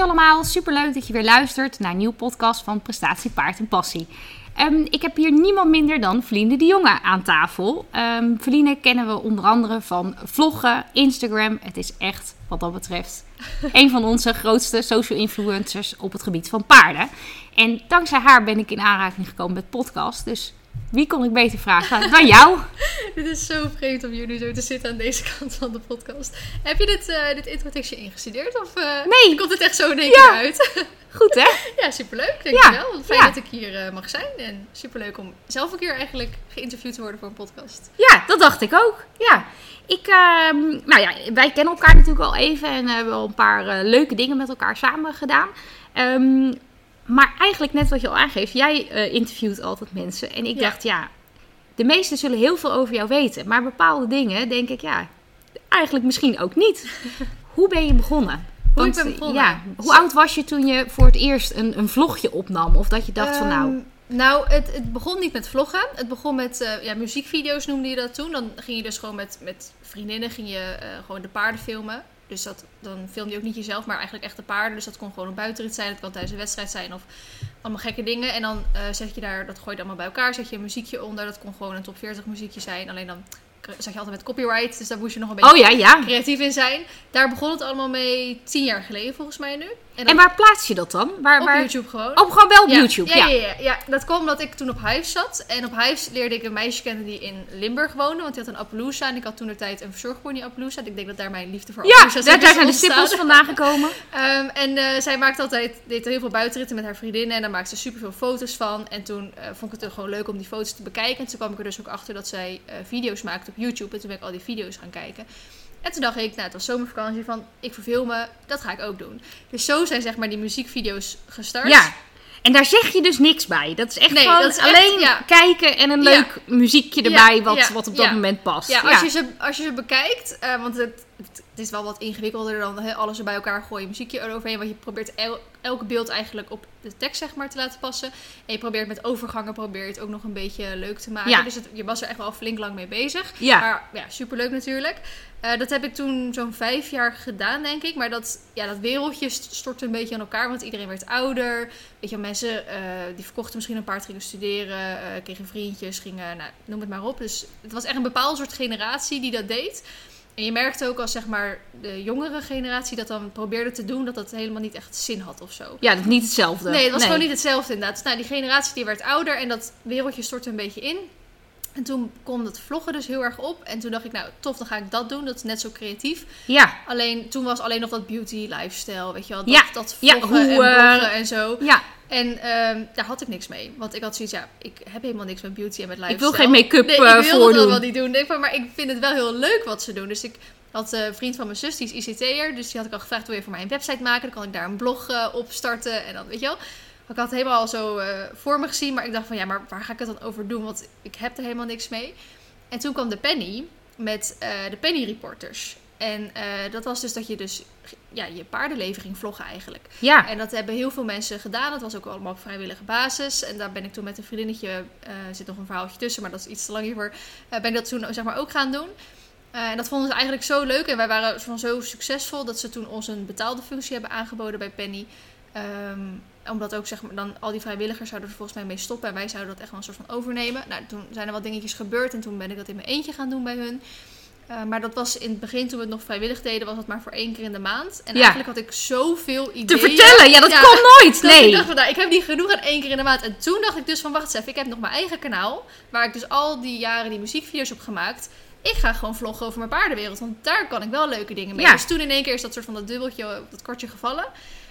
Hoi allemaal, superleuk dat je weer luistert naar een nieuwe podcast van Prestatie Paard en Passie. Ehm, ik heb hier niemand minder dan Vliende de Jonge aan tafel. Um, kennen we onder andere van vloggen, Instagram. Het is echt, wat dat betreft, een van onze grootste social influencers op het gebied van paarden. En dankzij haar ben ik in aanraking gekomen met podcast. Dus wie kon ik beter vragen dan jou? dit is zo vreemd om jullie zo te zitten aan deze kant van de podcast. Heb je dit, uh, dit introtekstje ingestudeerd? Of uh, nee. komt het echt zo in één keer uit? Goed hè? ja, superleuk. Dankjewel. Ja. Fijn dat ik hier uh, mag zijn. En superleuk om zelf een keer eigenlijk geïnterviewd te worden voor een podcast. Ja, dat dacht ik ook. Ja. Ik, ehm, nou ja, wij kennen elkaar natuurlijk al even en hebben al een paar leuke dingen met elkaar samen gedaan. Um, maar eigenlijk net wat je al aangeeft, jij uh, interviewt altijd mensen. En ik dacht, ja, de meesten zullen heel veel over jou weten. Maar bepaalde dingen denk ik, ja, eigenlijk misschien ook niet. hoe ben je begonnen? Hoe ik ben begonnen? Ja, hoe oud was je toen je voor het eerst een, een vlogje opnam? Of dat je dacht van nou... Ehm, nou, het, het, begon niet met vloggen. Het begon met uh, ja, muziekvideo's noemde je dat toen. Dan ging je dus gewoon met, met vriendinnen ging je, uh, gewoon de paarden filmen. Dus dat, dan film je ook niet jezelf, maar eigenlijk echt de paarden. Dus dat kon gewoon een buitenrit zijn, het kan tijdens een wedstrijd zijn of allemaal gekke dingen. En dan uh, zet je daar, dat gooi je allemaal bij elkaar, zet je een muziekje onder. Dat kon gewoon een top 40 muziekje zijn. Alleen dan zag je altijd met copyright, dus daar moest je nog een beetje oh, ja, ja. creatief in zijn. Daar begon het allemaal mee tien jaar geleden volgens mij nu. En, en waar plaats je dat dan? Waar, op waar... YouTube gewoon. Oh, gewoon wel op YouTube, ja. Ja, ja, ja. dat kwam omdat ik toen op Hives zat. En op Hives leerde ik een meisje kennen die in Limburg woonde. Want die had een Appaloosa. En ik had toen de tijd een verzorgpony Appaloosa. Ik denk dat daar mijn liefde voor Ja, daar, daar zijn de stippels vandaan gekomen. um, en uh, zij maakte altijd, deed heel veel buitenritten met haar vriendinnen. En daar maakte ze superveel foto's van. En toen uh, vond ik het gewoon leuk om die foto's te bekijken. En toen kwam ik er dus ook achter dat zij uh, video's maakte op YouTube. En toen ben ik al die video's gaan kijken. En toen dacht ik, nou, het was zomervakantie van, ik verveel me, dat ga ik ook doen. Dus zo zijn zeg maar die muziekvideo's gestart. Ja. En daar zeg je dus niks bij. Dat is echt nee, gewoon alleen ja. kijken en een leuk ja. muziekje erbij ja, wat, wat op dat moment past. Ja, als, Je, ze, als je ze bekijkt, uh, want het, het, is wel wat ingewikkelder dan he, alles er bij elkaar gooien, muziekje eroverheen. Want je probeert el, elke beeld eigenlijk op de tekst zeg maar te laten passen. En je probeert met overgangen probeer het ook nog een beetje leuk te maken. Dus het, je was er echt wel flink lang mee bezig. Ja. Maar ja, superleuk natuurlijk. Uh, dat heb ik toen zo'n vijf jaar gedaan, denk ik. Maar dat, ja, dat wereldje stortte een beetje aan elkaar, want iedereen werd ouder. Weet je, mensen uh, die verkochten misschien een paard, gingen studeren, uh, kregen vriendjes, gingen, nou, noem het maar op. Dus het was echt een bepaald soort generatie die dat deed. En je merkte ook als zeg maar de jongere generatie dat dan probeerde te doen, dat dat helemaal niet echt zin had of zo. Ja, dat niet hetzelfde. Nee, het was nee. gewoon niet hetzelfde inderdaad. Dus, nou, die generatie die werd ouder en dat wereldje stortte een beetje in. En toen kwam dat vloggen dus heel erg op. En toen dacht ik, nou tof, dan ga ik dat doen. Dat is net zo creatief. Ja. Alleen toen was alleen nog dat beauty lifestyle, weet je wel. Dat, ja. dat vloggen ja, hoe, en bloggen en zo. Ja. En um, daar had ik niks mee. Want ik had zoiets, ja, ik heb helemaal niks met beauty en met lifestyle. Ik wil geen make-up nee, uh, ik wil voordoen. dat allemaal niet doen. Nee, maar ik vind het wel heel leuk wat ze doen. Dus ik had een vriend van mijn zus, die is ICT'er. Dus die had ik al gevraagd, wil je voor mij een website maken? Dan kan ik daar een blog uh, op starten. En dan, weet je wel. Ik had het helemaal zo uh, voor me gezien. Maar ik dacht van, ja, maar waar ga ik het dan over doen? Want ik heb er helemaal niks mee. En toen kwam de Penny met uh, de Penny Reporters. En uh, dat was dus dat je dus ja, je paardenleven ging vloggen eigenlijk. Ja. En dat hebben heel veel mensen gedaan. Dat was ook allemaal op vrijwillige basis. En daar ben ik toen met een vriendinnetje, uh, zit nog een verhaaltje tussen, maar dat is iets te lang hiervoor, uh, ben ik dat toen zeg maar ook gaan doen. En dat vonden ze eigenlijk zo leuk. En wij waren van zo succesvol dat ze toen ons een betaalde functie hebben aangeboden bij Penny. Um, omdat ook zeg maar, dan al die vrijwilligers zouden er volgens mij mee stoppen. En wij zouden dat echt wel een soort van overnemen. Nou, toen zijn er wat dingetjes gebeurd. En toen ben ik dat in mijn eentje gaan doen bij hun. Uh, maar dat was in het begin, toen we het nog vrijwillig deden, was het maar voor één keer in de maand. En Ja. eigenlijk had ik zoveel ideeën. Te vertellen, ja, dat Ja. kon nooit. Dat Nee. ik dacht van, nou, ik heb niet genoeg aan één keer in de maand. En toen dacht ik dus van, wacht eens even, ik heb nog mijn eigen kanaal. Waar ik dus al die jaren die muziekvideo's heb gemaakt. Ik ga gewoon vloggen over mijn paardenwereld. Want daar kan ik wel leuke dingen mee. Ja. Dus toen in één keer is dat soort van dat dubbeltje, dat kortje gevallen.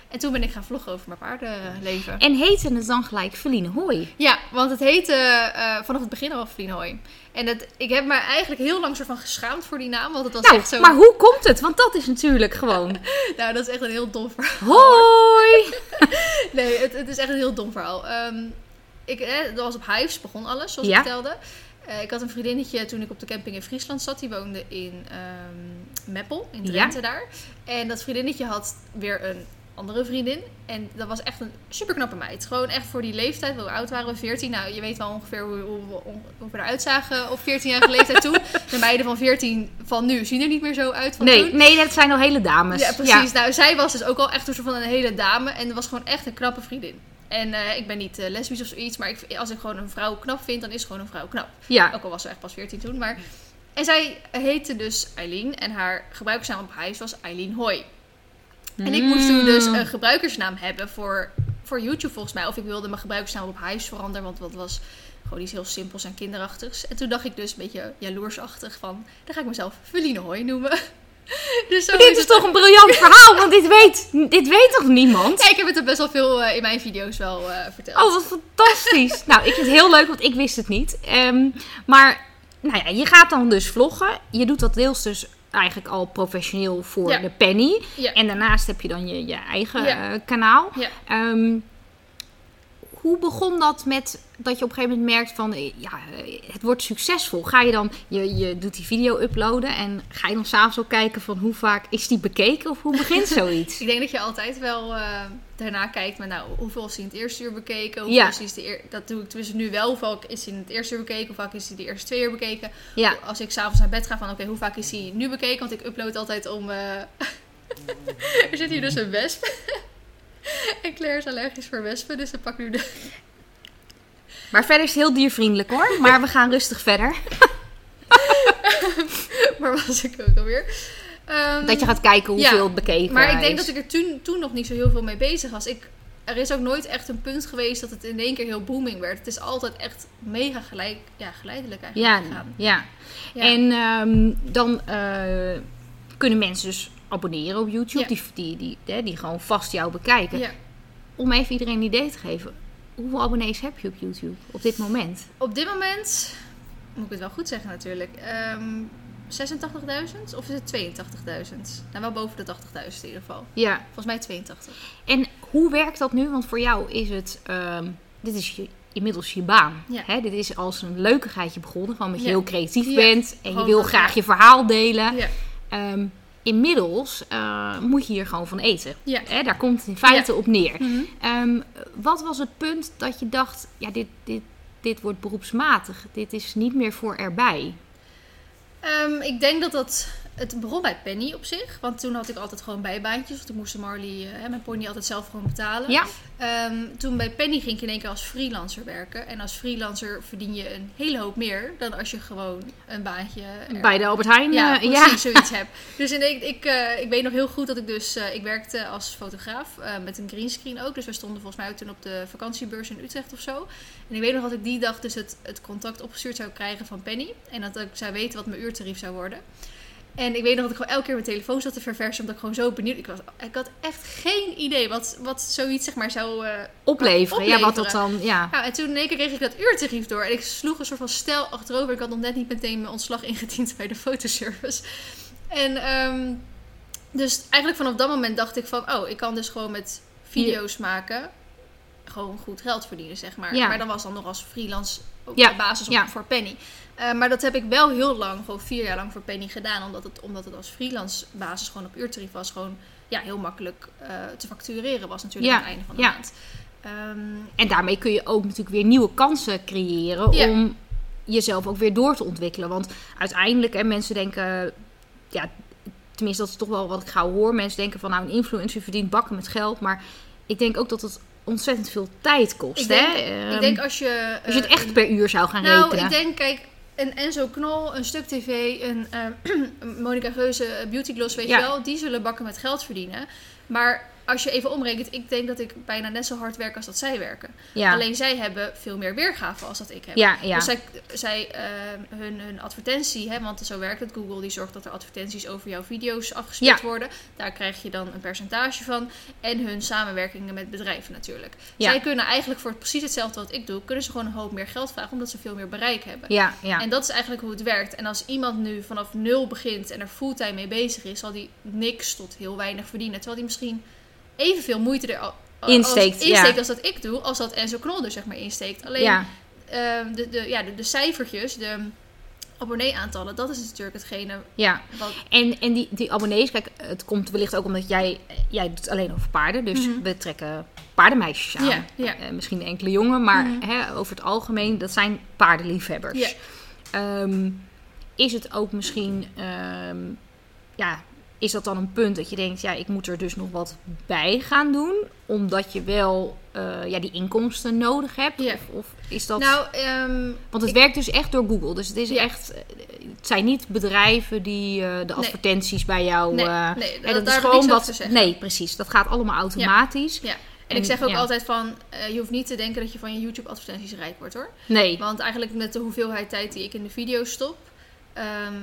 En toen ben ik gaan vloggen over mijn paardenleven. En heette het dan gelijk Feline Hoi? Ja, want het heette eh, vanaf het begin al Vlienhooi. En het, ik heb me eigenlijk heel lang soort van geschaamd voor die naam. Want het was Nou, echt zo... maar hoe komt het? Want dat is natuurlijk gewoon... Nou, dat is echt een heel dom verhaal. Hoi! Nee, het, het is echt een heel dom verhaal. Ehm, ik, eh, dat was op Hives, begon alles, zoals Ja. ik vertelde. Eh, ik had een vriendinnetje toen ik op de camping in Friesland zat. Die woonde in ehm, Meppel, in Drenthe daar. En dat vriendinnetje had weer een andere vriendin. En dat was echt een super knappe meid. Gewoon echt voor die leeftijd. Hoe oud waren we? 14. Nou, je weet wel ongeveer hoe, hoe, we- hoe we eruit zagen op 14-jarige leeftijd toen. De meiden van 14 van nu zien er niet meer zo uit van Nee, toen. nee, dat zijn al hele dames. Ja, precies. Nou, zij was dus ook al echt een soort van een hele dame. En was gewoon echt een knappe vriendin. En eh, ik ben niet eh, lesbisch of zoiets. Maar ik, als ik gewoon een vrouw knap vind, dan is gewoon een vrouw knap. Ja. Ook al was ze echt pas 14 toen. Maar... En zij heette dus Eileen. En haar gebruikersnaam op huis was Eileen Hoy. En ik moest toen dus Mm. een gebruikersnaam hebben voor, voor YouTube volgens mij. Of ik wilde mijn gebruikersnaam op huis veranderen. Want dat was gewoon iets heel simpels en kinderachtigs. En toen dacht ik dus een beetje jaloersachtig van... Dan ga ik mezelf Feline Hoy noemen. dus dit is toch een briljant verhaal, want dit weet, dit weet toch niemand? Ja, ik heb het er best wel veel eh, in mijn video's wel eh, verteld. Oh, wat fantastisch. nou, ik vind het heel leuk, want ik wist het niet. Ehm, maar, nou ja, je gaat dan dus vloggen. Je doet dat deels dus eigenlijk al professioneel voor Ja. de penny. Ja. En daarnaast heb je dan je, je eigen eh, kanaal. Ja. Hoe begon dat met dat je op een gegeven moment merkt van, eh, ja, eh, het wordt succesvol. Ga je dan, je, je doet die video uploaden en ga je dan s'avonds ook kijken van hoe vaak is die bekeken of hoe begint zoiets? Ik denk dat je altijd wel eh, daarna kijkt met nou, hoeveel is hij in het eerste uur bekeken? Hoeveel Ja. is de eer- dat doe ik tussen nu wel. Hoe vaak is hij in het eerste uur bekeken? Hoe vaak is hij de eerste twee uur bekeken? Ja, Als ik s'avonds naar bed ga van oké, hoe vaak is hij nu bekeken? Want ik upload altijd om... er zit hier dus een wesp. en Claire is allergisch voor wespen, dus ze pakt nu de... maar verder is het heel diervriendelijk hoor. Maar we gaan rustig verder. Waar was ik ook alweer? Ehm, Dat je gaat kijken hoeveel Ja, het bekeken Maar ik denk is. dat ik er toen, toen nog niet zo heel veel mee bezig was. Ik, er is ook nooit echt een punt geweest dat het in één keer heel booming werd. Het is altijd echt mega gelijk, ja, geleidelijk eigenlijk Ja, gegaan. ja. Ja. En ehm, dan eh, kunnen mensen dus abonneren op YouTube. Ja. Die, die, die, die gewoon vast jou bekijken. Ja. Om even iedereen een idee te geven. Hoeveel abonnees heb je op YouTube op dit moment? Op dit moment, moet ik het wel goed zeggen natuurlijk, ehm 86.000 of is het 82.000? Nou, wel boven de 80.000 in ieder geval. Ja. Volgens mij 82. En hoe werkt dat nu? Want voor jou is het... ehm, dit is je, inmiddels je baan. Ja. Hè? Dit is als een leukigheidje begonnen. Gewoon omdat je Ja. heel creatief Ja. bent. En je wil graag je verhaal delen. Ja. Inmiddels eh, moet je hier gewoon van eten. Ja. Hè? Daar komt het in feite op neer. Mhm. Ehm, wat was het punt dat je dacht, ja, dit, dit, dit wordt beroepsmatig. Dit is niet meer voor erbij. Ehm, ik denk dat dat het begon bij Penny op zich. Want toen had ik altijd gewoon bijbaantjes. Want toen moest Marley, eh, hè, mijn pony, altijd zelf gewoon betalen. Ja, Ehm, toen bij Penny ging ik in één keer als freelancer werken. En als freelancer verdien je een hele hoop meer dan als je gewoon een baantje er- bij de Albert Heijn. ja, eh, precies, zoiets heb. Dus in, ik, ik, eh, ik weet nog heel goed dat ik dus... eh, ik werkte als fotograaf eh, met een greenscreen ook. Dus we stonden volgens mij ook toen op de vakantiebeurs in Utrecht of zo. En ik weet nog dat ik die dag dus het, het contact opgestuurd zou krijgen van Penny. En dat ik zou weten wat mijn uurtarief zou worden. En ik weet nog dat ik gewoon elke keer mijn telefoon zat te verversen. Omdat ik gewoon zo benieuwd... Ik, was, ik had echt geen idee wat, wat zoiets zeg maar zou... eh, opleveren. Ja, wat dat dan, ja. nou, en toen in één keer kreeg ik dat uurtarief door. En ik sloeg een soort van stijl achterover. Ik had nog net niet meteen mijn ontslag ingediend bij de fotoservice. En ehm, dus eigenlijk vanaf dat moment dacht ik van... Oh, ik kan dus gewoon met video's maken... gewoon goed geld verdienen, zeg maar. Ja. Maar dan was dan nog als freelance op Ja, basis op, voor Penny. Eh, maar dat heb ik wel heel lang, gewoon vier jaar lang voor Penny gedaan. Omdat het, omdat het als freelance basis gewoon op uurtarief was. Gewoon ja, heel makkelijk eh, te factureren was natuurlijk Ja, aan het einde van de ja. maand. Ehm, En daarmee kun je ook natuurlijk weer nieuwe kansen creëren om jezelf ook weer door te ontwikkelen. Want uiteindelijk, hè, mensen denken, ja, tenminste dat is toch wel wat ik gauw hoor. Mensen denken van nou, een influencer verdient bakken met geld. Maar ik denk ook dat het ontzettend veel tijd kost. Ik denk, hè? ik Ehm, denk als je... als je het eh, echt per uur zou gaan Nou, rekenen. ik denk, kijk, een Enzo Knol, een Stuk TV, een een Monica Geuze, Beauty Gloss, weet Ja. je wel, die zullen bakken met geld verdienen. Maar als je even omrekent, ik denk dat ik bijna net zo hard werk als dat zij werken. ja. Alleen zij hebben veel meer weergave als dat ik heb. ja, ja. Dus zij, zij eh, hun, hun advertentie, hè, want zo werkt het. Google die zorgt dat er advertenties over jouw video's afgespeeld worden. Daar krijg je dan een percentage van. En hun samenwerkingen met bedrijven natuurlijk. Zij kunnen eigenlijk voor precies hetzelfde wat ik doe, kunnen ze gewoon een hoop meer geld vragen, omdat ze veel meer bereik hebben. ja, ja. En dat is eigenlijk hoe het werkt. En als iemand nu vanaf nul begint en er fulltime mee bezig is, zal die niks tot heel weinig verdienen. Terwijl die misschien evenveel moeite er al, als- Insteekt, ja. insteekt als dat ik doe, als dat Enzo Knol er zeg maar insteekt. Alleen ja. ehm, de, de, ja, de, de cijfertjes, de, abonnee-aantallen, dat is natuurlijk hetgene Ja, wat... en, en die, die abonnees, kijk, het komt wellicht ook omdat jij, jij doet alleen over paarden. Dus Mhm. we trekken paardenmeisjes aan. Ja, ja. Eh, misschien enkele jongen, maar Mhm. hè, over het algemeen, dat zijn paardenliefhebbers. Ja. Ehm, is het ook misschien, ehm, ja, is dat dan een punt dat je denkt, ja, ik moet er dus nog wat bij gaan doen, omdat je wel eh, ja, die inkomsten nodig hebt? Ja. Of, of is dat... Nou, ehm, Want het ik- werkt dus echt door Google. Dus het is Ja. echt. Het zijn niet bedrijven die eh, de advertenties bij jou. Nee, eh, nee, dat- is gewoon wat. Nee, precies. Dat gaat allemaal automatisch. ja. En, En, ik zeg ook altijd van, je hoeft niet te denken dat je van je YouTube-advertenties rijk wordt hoor. Nee. Want eigenlijk met de hoeveelheid tijd die ik in de video stop, ehm,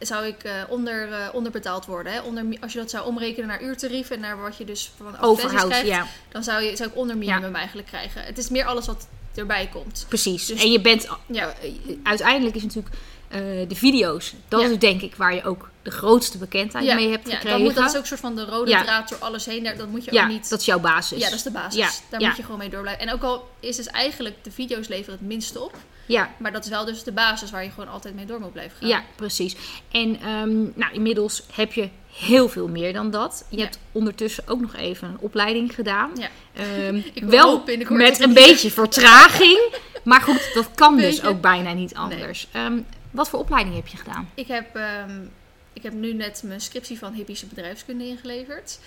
zou ik eh, onder, eh, onderbetaald worden. Hè? Onder, als je dat zou omrekenen naar uurtarief en naar wat je dus van advertenties Overhoud. krijgt, Ja, dan zou, je, zou ik onder minimum eigenlijk krijgen. Het is meer alles wat erbij komt. precies. Dus- en je bent. Ja. eh, uiteindelijk is natuurlijk. Eh, de video's, dat Ja. is denk ik waar je ook de grootste bekendheid mee hebt ja, gekregen. dan moet, dat is ook een soort van de rode Ja. draad door alles heen. Daar- Dat moet je ja, ook niet... dat is jouw basis. ja, dat is de basis. Ja, Daar ja. moet je gewoon mee door blijven. En ook al is dus eigenlijk de video's leveren het minste op. Ja, Maar dat is wel dus de basis waar je gewoon altijd mee door moet blijven gaan. Ja, precies. En ehm, nou, inmiddels heb je heel veel meer dan dat. Je Ja. hebt ondertussen ook nog even een opleiding gedaan. Ja. Ik wil wel met een beetje vertraging. Maar goed, dat kan dus ook bijna niet anders. Ehm, wat voor opleiding heb je gedaan? Ik heb, ehm, ik heb nu net mijn scriptie van hippische bedrijfskunde ingeleverd.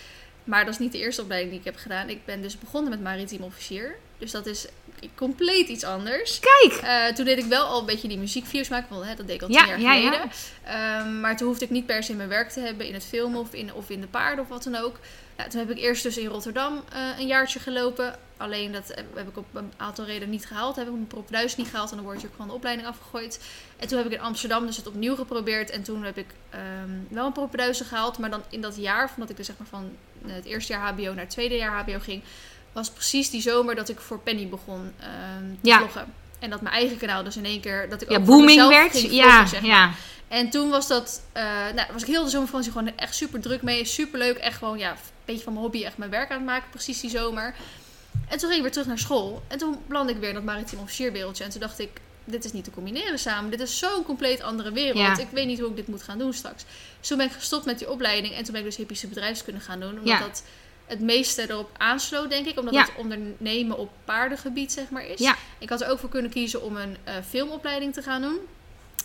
Maar dat is niet de eerste opleiding die ik heb gedaan. Ik ben dus begonnen met maritiem officier. Dus dat is compleet iets anders. Kijk! Eh, toen deed ik wel al een beetje die muziekvideo's maken. Want hè, dat deed ik al Ja, tien jaar ja, ja. geleden. Ehm, maar toen hoefde ik niet per se mijn werk te hebben in het filmen of in, of in de paarden of wat dan ook. Nou, toen heb ik eerst dus in Rotterdam eh, een jaartje gelopen. Alleen dat heb heb ik op een aantal redenen niet gehaald. Heb ik mijn propeduis niet gehaald en dan word je ook gewoon de opleiding afgegooid. En toen heb ik in Amsterdam dus het opnieuw geprobeerd. En toen heb ik ehm, wel een propeduizen gehaald. Maar dan in dat jaar, van dat ik dus zeg maar van eh, het eerste jaar HBO naar het tweede jaar HBO ging, was precies die zomer dat ik voor Penny begon ehm, te Ja. vloggen. En dat mijn eigen kanaal dus in één keer, dat ik Ja, ook booming werd. Ja, vloggen, zeg maar. ja. En toen was dat, eh nou, was ik heel de zomervakantie gewoon echt super druk mee. Super leuk. Echt gewoon, ja, een beetje van mijn hobby echt mijn werk aan het maken. Precies die zomer. En toen ging ik weer terug naar school. En toen belandde ik weer in dat maritiem officierwereldje. En toen dacht ik, dit is niet te combineren samen. Dit is zo'n compleet andere wereld. Ja. Ik weet niet hoe ik dit moet gaan doen straks. Dus toen ben ik gestopt met die opleiding. En toen ben ik dus hippische bedrijfskunde gaan doen. Omdat Ja. dat het meeste erop aansloot, denk ik. Omdat Ja. het ondernemen op paardengebied, zeg maar, is. Ik had er ook voor kunnen kiezen om een eh, filmopleiding te gaan doen.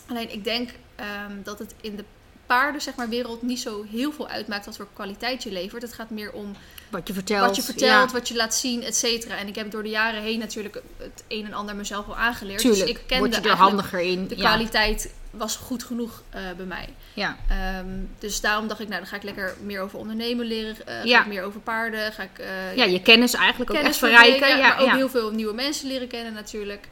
Alleen ik denk ehm, dat het in de paarden zeg maar, wereld niet zo heel veel uitmaakt wat voor kwaliteit je levert. Het gaat meer om Wat je vertelt. wat je vertelt, Ja, wat je laat zien, et cetera. En ik heb door de jaren heen natuurlijk het een en ander mezelf wel aangeleerd. tuurlijk. Dus ik kende je er handiger in. de ja. kwaliteit was goed genoeg eh, bij mij. Ja. Ehm, dus daarom dacht ik, nou dan ga ik lekker meer over ondernemen leren. eh, ga Ja. ik meer over paarden. Ga ik eh, ja, je kennis eigenlijk ook echt verrijken. Ja, maar ook heel veel nieuwe mensen leren kennen natuurlijk.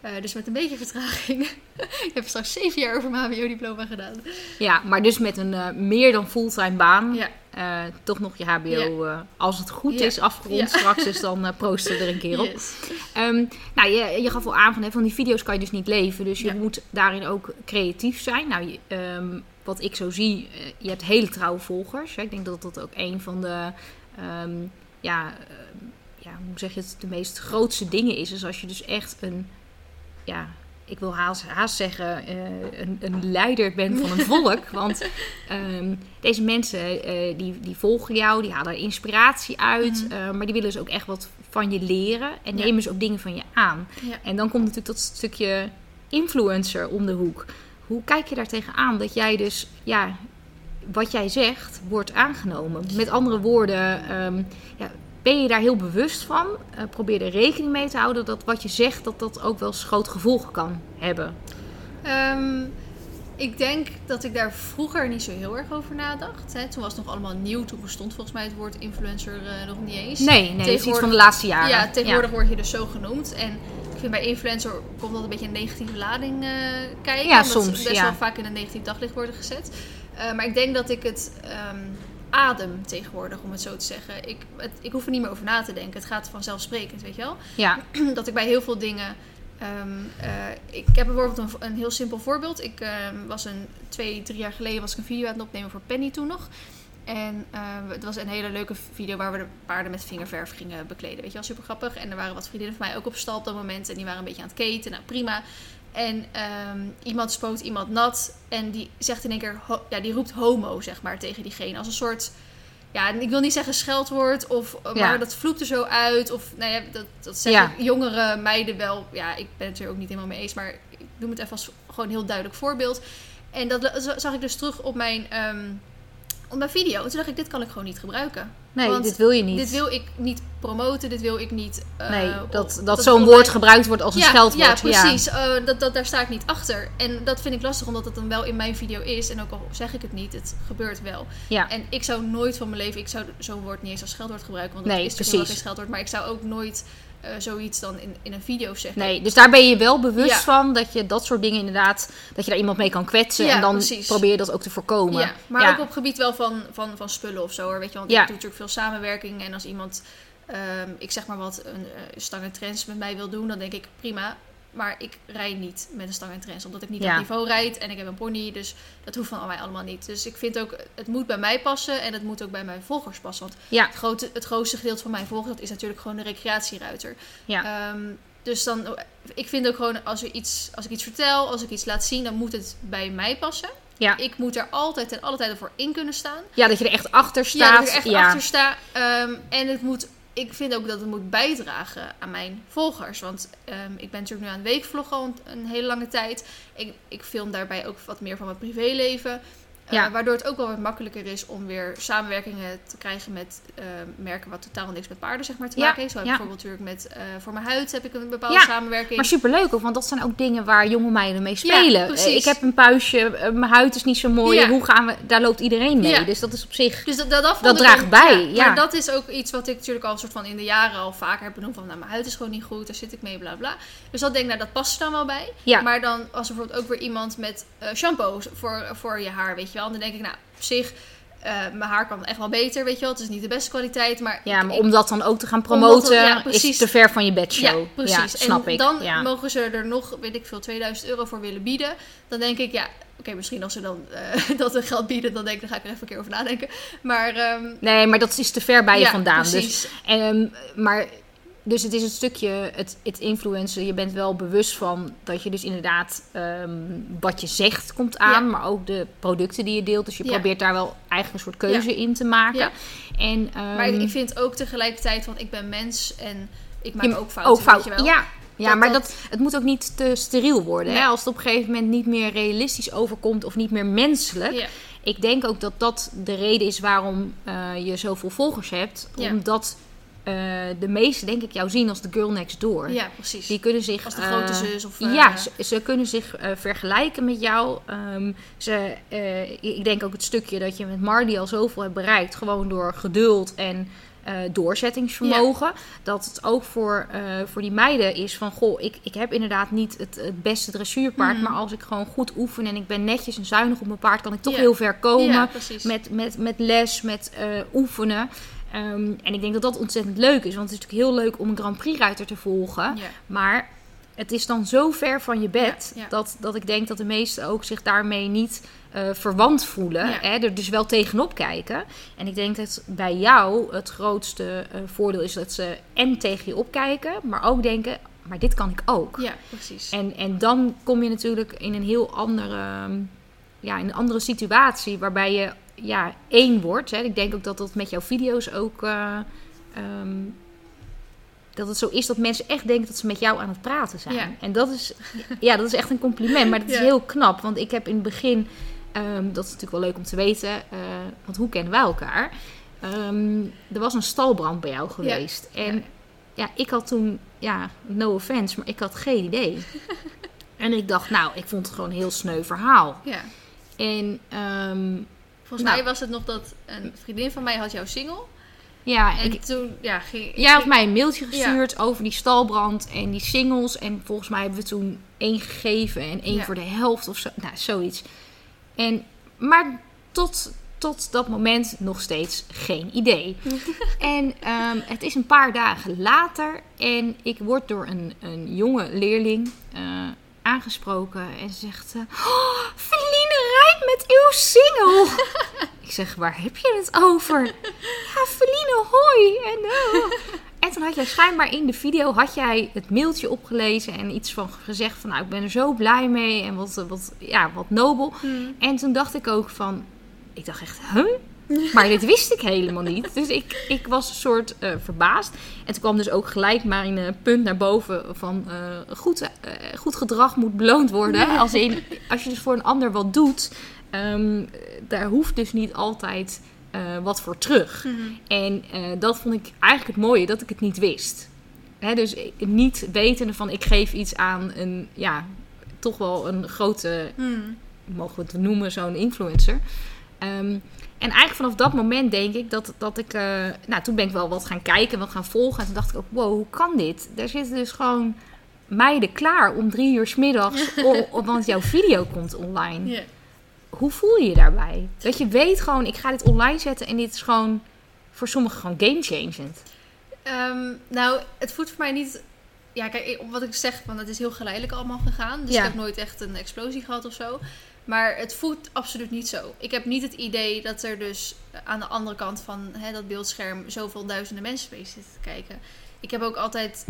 Eh, dus met een beetje vertraging. ik heb straks zeven jaar over mijn HBO-diploma gedaan. Ja, maar dus met een eh, meer dan fulltime baan. Ja. eh, toch nog je HBO, als het goed Ja. is, afgerond straks. Dus dan proosten we er een keer op. Yes. Ehm, nou, je, je gaf al aan van, hè, van die video's kan je dus niet leven. Dus je moet daarin ook creatief zijn. Nou, je- ehm, wat ik zo zie, je hebt hele trouwe volgers. Hè. Ik denk dat dat ook een van de, ehm, ja, ja, hoe zeg je het, de meest grootste dingen is. Dus als je dus echt een, ja, ik wil haast, haast zeggen, eh, een, een leider bent van een volk. Want ehm, deze mensen, eh, die, die volgen jou, die halen inspiratie uit. Mhm. eh, maar die willen dus ook echt wat van je leren. En Ja. nemen ze ook dingen van je aan. Ja. En dan komt natuurlijk dat stukje influencer om de hoek. Hoe kijk je daar tegenaan dat jij dus, ja, wat jij zegt, wordt aangenomen? Met andere woorden, ehm, ja, ben je daar heel bewust van? Eh, probeer er rekening mee te houden dat wat je zegt, dat dat ook wel eens groot gevolgen kan hebben. Ehm, ik denk dat ik daar vroeger niet zo heel erg over nadacht. Hè. Toen was het nog allemaal nieuw. Toen bestond volgens mij het woord influencer eh, nog niet eens. Nee, nee, dat is iets van de laatste jaren. Ja, tegenwoordig word je dus zo genoemd. En ik vind bij influencer komt dat een beetje een negatieve lading eh kijken. Ja, omdat soms, ze best ja. wel vaak in een negatief daglicht worden gezet. Maar ik denk dat ik het ehm, adem tegenwoordig, om het zo te zeggen. Ik, het, ik hoef er niet meer over na te denken. Het gaat vanzelfsprekend, weet je wel. Ja, dat ik bij heel veel dingen. ehm, eh, ik heb bijvoorbeeld een, een heel simpel voorbeeld. Ik ehm, was een twee, drie jaar geleden was ik een video aan het opnemen voor Penny toen nog. En eh, het was een hele leuke video waar we de paarden met vingerverf gingen bekleden. Weet je wel, super grappig. En er waren wat vriendinnen van mij ook op stal op dat moment. En die waren een beetje aan het keten. Nou, prima. En ehm, iemand spoot iemand nat. En die zegt in één keer, ja, die roept homo, zeg maar, tegen diegene. Als een soort, ja, ik wil niet zeggen scheldwoord, of, Ja. maar dat vloekt er zo uit. Of, nou ja, dat, dat zeggen jongere meiden wel. Ja, ik ben het er ook niet helemaal mee eens, maar ik noem het even als gewoon een heel duidelijk voorbeeld. En dat zag ik dus terug op mijn, ehm, op mijn video. En toen dacht ik, dit kan ik gewoon niet gebruiken. Nee, Want dit wil je niet. Dit wil ik niet promoten, dit wil ik niet... eh, nee, dat, dat, zo'n woord gebruikt wordt als een ja, scheldwoord. Ja, precies. Eh, dat, dat, daar sta ik niet achter. En dat vind ik lastig, omdat het dan wel in mijn video is. En ook al zeg ik het niet, het gebeurt wel. Ja. En ik zou nooit van mijn leven, ik zou zo'n woord niet eens als scheldwoord gebruiken. Want dat Nee, is natuurlijk wel precies. geen scheldwoord. Maar ik zou ook nooit eh, zoiets dan in, in een video zeggen. Nee, dus daar ben je wel bewust Ja. van dat je dat soort dingen inderdaad, dat je daar iemand mee kan kwetsen. Ja, en dan precies. probeer je dat ook te voorkomen. Ja, maar ook op gebied wel van, van, van spullen of zo. Hoor. Weet je, want ik doe natuurlijk veel samenwerking. En als iemand, ehm, ik zeg maar wat, een uh, stang en trends met mij wil doen, dan denk ik prima. Maar ik rij niet met een stang en trends, omdat ik niet Ja. op niveau rijd. En ik heb een pony, dus dat hoeft van mij allemaal niet. Dus ik vind ook, het moet bij mij passen en het moet ook bij mijn volgers passen. Want Ja. het, grote, het grootste gedeelte van mijn volgers, dat is natuurlijk gewoon de recreatieruiter. Ja. Ehm, dus dan, ik vind ook gewoon, als, er iets, als ik iets vertel, als ik iets laat zien, dan moet het bij mij passen. Ja. Ik moet er altijd en alle tijden voor in kunnen staan. ja, dat je er echt achter Ja, staat. dat ik er echt achter sta. Ehm, en het moet, ik vind ook dat het moet bijdragen aan mijn volgers. Want ehm, ik ben natuurlijk nu aan het weekvloggen al een, hele lange tijd. Ik, ik film daarbij ook wat meer van mijn privéleven. Eh, Ja. waardoor het ook wel wat makkelijker is om weer samenwerkingen te krijgen met eh, merken wat totaal niks met paarden zeg maar, te Ja, maken heeft. Zo heb ik ja. bijvoorbeeld natuurlijk met eh, voor mijn huid heb ik een bepaalde Ja, samenwerking. Maar superleuk ook, want dat zijn ook dingen waar jonge meiden mee spelen. Eh, ik heb een puistje, eh, mijn huid is niet zo mooi. Hoe gaan we? Daar loopt iedereen mee. Dus dat is op zich. Dus dat, dat, draagt ook- bij, ja. Maar dat is ook iets wat ik natuurlijk al een soort van in de jaren al vaker heb benoemd. Van nou, mijn huid is gewoon niet goed, daar zit ik mee, bla bla. Dus dat denk ik, nou, dat past er dan wel bij. Maar dan als er bijvoorbeeld ook weer iemand met eh shampoo voor, voor je haar, weet je wel. Dan denk ik, nou, op zich, eh, mijn haar kan echt wel beter, weet je wel. Het is niet de beste kwaliteit, maar... Ja, maar ik- om dat dan ook te gaan promoten, ja, is te ver van je bedshow. Ja, precies. snap en ik. dan ja. mogen ze er nog, weet ik veel, 2000 euro voor willen bieden. Dan denk ik, ja, oké, misschien als ze dan eh, dat er geld bieden, dan denk ik, dan ga ik er even een keer over nadenken. Maar ehm, Nee, maar dat is te ver bij je ja, vandaan. Dus, ehm, maar, dus het is het stukje, het, het influencen. Je bent wel bewust van dat je dus inderdaad ehm, wat je zegt komt aan. Ja. Maar ook de producten die je deelt. Dus je Ja. probeert daar wel eigenlijk een soort keuze in te maken. En, ehm, maar ik vind ook tegelijkertijd, want ik ben mens en ik maak ook fouten, ook fout. weet je wel. Ja, ja Dat- maar dat- het moet ook niet te steriel worden. Hè? Als het op een gegeven moment niet meer realistisch overkomt of niet meer menselijk. Ja. Ik denk ook dat dat de reden is waarom eh, je zoveel volgers hebt. Ja. Omdat eh, de meesten, denk ik, jou zien als de girl next door. ja, precies. Die kunnen zich. Als de eh, grote zus of... eh, ja, ze, ze kunnen zich eh, vergelijken met jou. Ehm, ze, eh, ik denk ook het stukje dat je met Mardi al zoveel hebt bereikt. Gewoon door geduld en eh, doorzettingsvermogen. Dat het ook voor, eh, voor die meiden is van... Goh, ik, ik heb inderdaad niet het, het beste dressuurpaard. Mhm. Maar als ik gewoon goed oefen en ik ben netjes en zuinig op mijn paard... kan ik toch Ja. heel ver komen Ja, met, met, met les, met eh, oefenen. Ehm, en ik denk dat dat ontzettend leuk is. Want het is natuurlijk heel leuk om een Grand Prix-ruiter te volgen. Ja. Maar het is dan zo ver van je bed Ja, ja. Dat, dat ik denk dat de meesten ook zich daarmee niet eh, verwant voelen. Ja. Hè, er dus wel tegenop kijken. En ik denk dat bij jou het grootste eh, voordeel is dat ze en tegen je opkijken, maar ook denken, maar dit kan ik ook. Ja, precies. En, en dan kom je natuurlijk in een heel andere, ja, in een andere situatie waarbij je ja, één wordt. Hè. Ik denk ook dat dat met jouw video's ook. eh, ehm, dat het zo is dat mensen echt denken dat ze met jou aan het praten zijn. Ja. En dat is, ja, dat is echt een compliment. Maar dat is Ja. heel knap. Want ik heb in het begin, ehm, dat is natuurlijk wel leuk om te weten, eh, want hoe kennen wij elkaar? Ehm, er was een stalbrand bij jou geweest. En Ja. ik had toen, ja, no offense, maar ik had geen idee. en ik dacht, nou, ik vond het gewoon een heel sneu verhaal. Ja. En Volgens Nou. mij was het nog dat een vriendin van mij had jouw single. ja, En ik, toen, ja, ging... jij had mij een mailtje gestuurd over die stalbrand en die singles. En volgens mij hebben we toen één gegeven en één Ja. voor de helft of zo. Nou, zoiets. En, maar tot, tot dat moment nog steeds geen idee. en ehm, het is een paar dagen later en ik word door een, een jonge leerling eh, aangesproken. En ze zegt, eh, oh, Feline rijdt met uw single. ik zeg, waar heb je het over? Ja, Feline, hoi. En, oh. en En toen had jij schijnbaar in de video had jij het mailtje opgelezen en iets van gezegd van nou ik ben er zo blij mee en wat, wat, ja, wat nobel. Hmm. En toen dacht ik ook van, ik dacht echt, huh? Maar dit wist ik helemaal niet. Dus ik, ik was een soort eh, verbaasd. En toen kwam dus ook gelijk eh, punt naar boven van eh, goed, eh, goed gedrag moet beloond worden. Als, in, als je dus voor een ander wat doet, ehm, daar hoeft dus niet altijd wat voor terug. Mhm. En dat vond ik eigenlijk het mooie, dat ik het niet wist. Hè, dus niet wetende van ik geef iets aan een, ja, toch wel een grote Hmm. mogen we het noemen, zo'n influencer. Ehm, en eigenlijk vanaf dat moment denk ik dat, dat ik... eh, nou, toen ben ik wel wat gaan kijken, wat gaan volgen. En toen dacht ik ook, wow, hoe kan dit? Er zitten dus gewoon meiden klaar om drie uur 's middags... want jouw video komt online. Hoe voel je je daarbij? Dat je weet gewoon, ik ga dit online zetten... en dit is gewoon voor sommigen gewoon game-changend. Ehm, nou, het voelt voor mij niet. Ja, kijk, wat ik zeg, want het is heel geleidelijk allemaal gegaan. Dus Ja. ik heb nooit echt een explosie gehad of zo. Maar het voelt absoluut niet zo. Ik heb niet het idee dat er dus aan de andere kant van hè, dat beeldscherm zoveel duizenden mensen mee zitten te kijken. Ik heb ook altijd,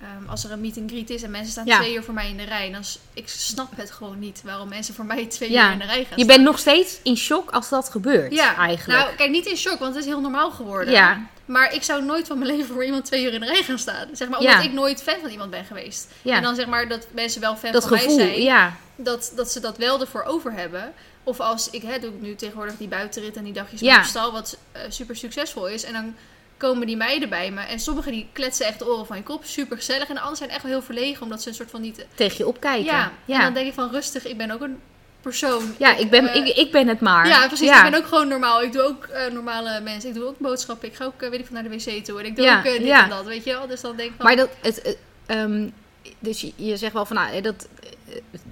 ehm, als er een meet and greet is en mensen staan Ja. twee uur voor mij in de rij, dan ik snap het gewoon niet waarom mensen voor mij twee Ja. uur in de rij gaan Je bent nog steeds in shock als dat gebeurt, ja, eigenlijk. Nou, kijk, niet in shock, want het is heel normaal geworden. ja, Maar ik zou nooit van mijn leven voor iemand twee uur in de rij gaan staan. Zeg maar, omdat Ja. ik nooit fan van iemand ben geweest. ja. En dan zeg maar dat mensen wel fan dat van gevoel, mij zijn. ja. Dat, dat ze dat wel ervoor over hebben. Of als ik, hè, doe ik nu tegenwoordig die buitenrit en die dagjes Ja. op stal, wat eh, super succesvol is. En dan komen die meiden bij me. En sommigen die kletsen echt de oren van je kop. Super gezellig. En de anderen zijn echt wel heel verlegen, omdat ze een soort van niet... Tegen je opkijken. Ja, ja. en dan denk ik van rustig, ik ben ook een persoon. Ja, ik ben, eh, ik, ik ben het maar. Ja, precies. Ja. Ik ben ook gewoon normaal. Ik doe ook eh, normale mensen. Ik doe ook boodschappen. Ik ga ook, eh, weet ik veel, naar de wc toe. En ik doe Ja, ook dit ja. en dat, weet je wel. Dus dan denk ik van... Maar dat, het, ehm, dus je, je zegt wel van, nou, dat,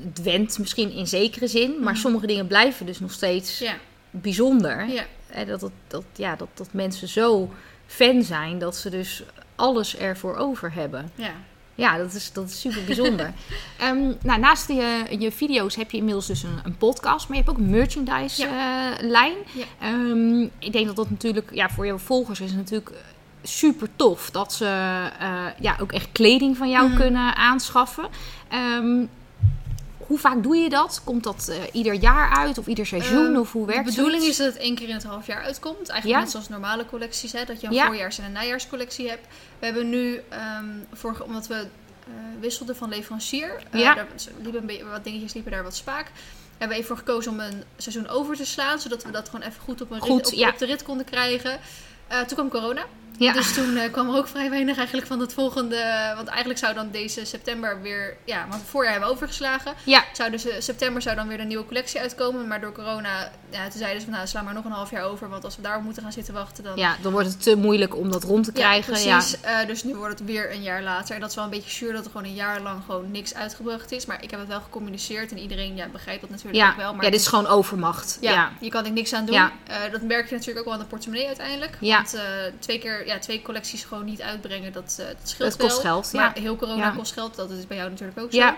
het went misschien in zekere zin, maar Mhm. sommige dingen blijven dus nog steeds bijzonder. ja. Dat, dat, dat, ja, dat, dat mensen zo fan zijn dat ze dus alles ervoor over hebben. ja. Ja, dat is, dat is super bijzonder. Ehm, nou, naast je, je video's heb je inmiddels dus een, een podcast, maar je hebt ook een merchandise eh. Ja. Ehm, ik denk dat dat natuurlijk, ja, voor jouw volgers is natuurlijk super tof dat ze eh, ja, ook echt kleding van jou Mhm. kunnen aanschaffen. Ehm, hoe vaak doe je dat? Komt dat eh, ieder jaar uit of ieder seizoen? Ehm, of hoe werkt De bedoeling zoiets? is dat het één keer in het half jaar uitkomt. Eigenlijk Ja. net zoals normale collecties, hè, dat je een Ja. voorjaars- en een najaarscollectie hebt. We hebben nu, vorige, omdat we eh, wisselden van leverancier, eh, Ja. daar liepen beetje, wat dingetjes liepen daar wat spaak. Hebben we even voor gekozen om een seizoen over te slaan, zodat we dat gewoon even goed op, een Goed, rit, op, op de rit konden krijgen. Toen kwam corona. Ja. Dus toen eh, kwam er ook vrij weinig eigenlijk van het volgende. Want eigenlijk zou dan deze september weer. Ja, want het voorjaar hebben we overgeslagen. Ja. Zou dus eh, september zou dan weer een nieuwe collectie uitkomen. Maar door corona. Ja, toen zeiden ze van nou, sla maar nog een half jaar over. Want als we daarop moeten gaan zitten wachten, dan. ja, dan wordt het te moeilijk om dat rond te krijgen. Ja, precies. Eh, dus nu wordt het weer een jaar later. En dat is wel een beetje zuur dat er gewoon een jaar lang gewoon niks uitgebracht is. Maar ik heb het wel gecommuniceerd. En iedereen ja, begrijpt dat natuurlijk ja. ook wel. Maar ja, dit is gewoon overmacht. ja, ja. je kan er niks aan doen. Dat merk je natuurlijk ook wel aan de portemonnee uiteindelijk. Ja. Want twee keer, ja, twee collecties gewoon niet uitbrengen, dat, dat scheelt Het kost geld, Maar ja. heel corona Ja. kost geld, dat is bij jou natuurlijk ook Ja.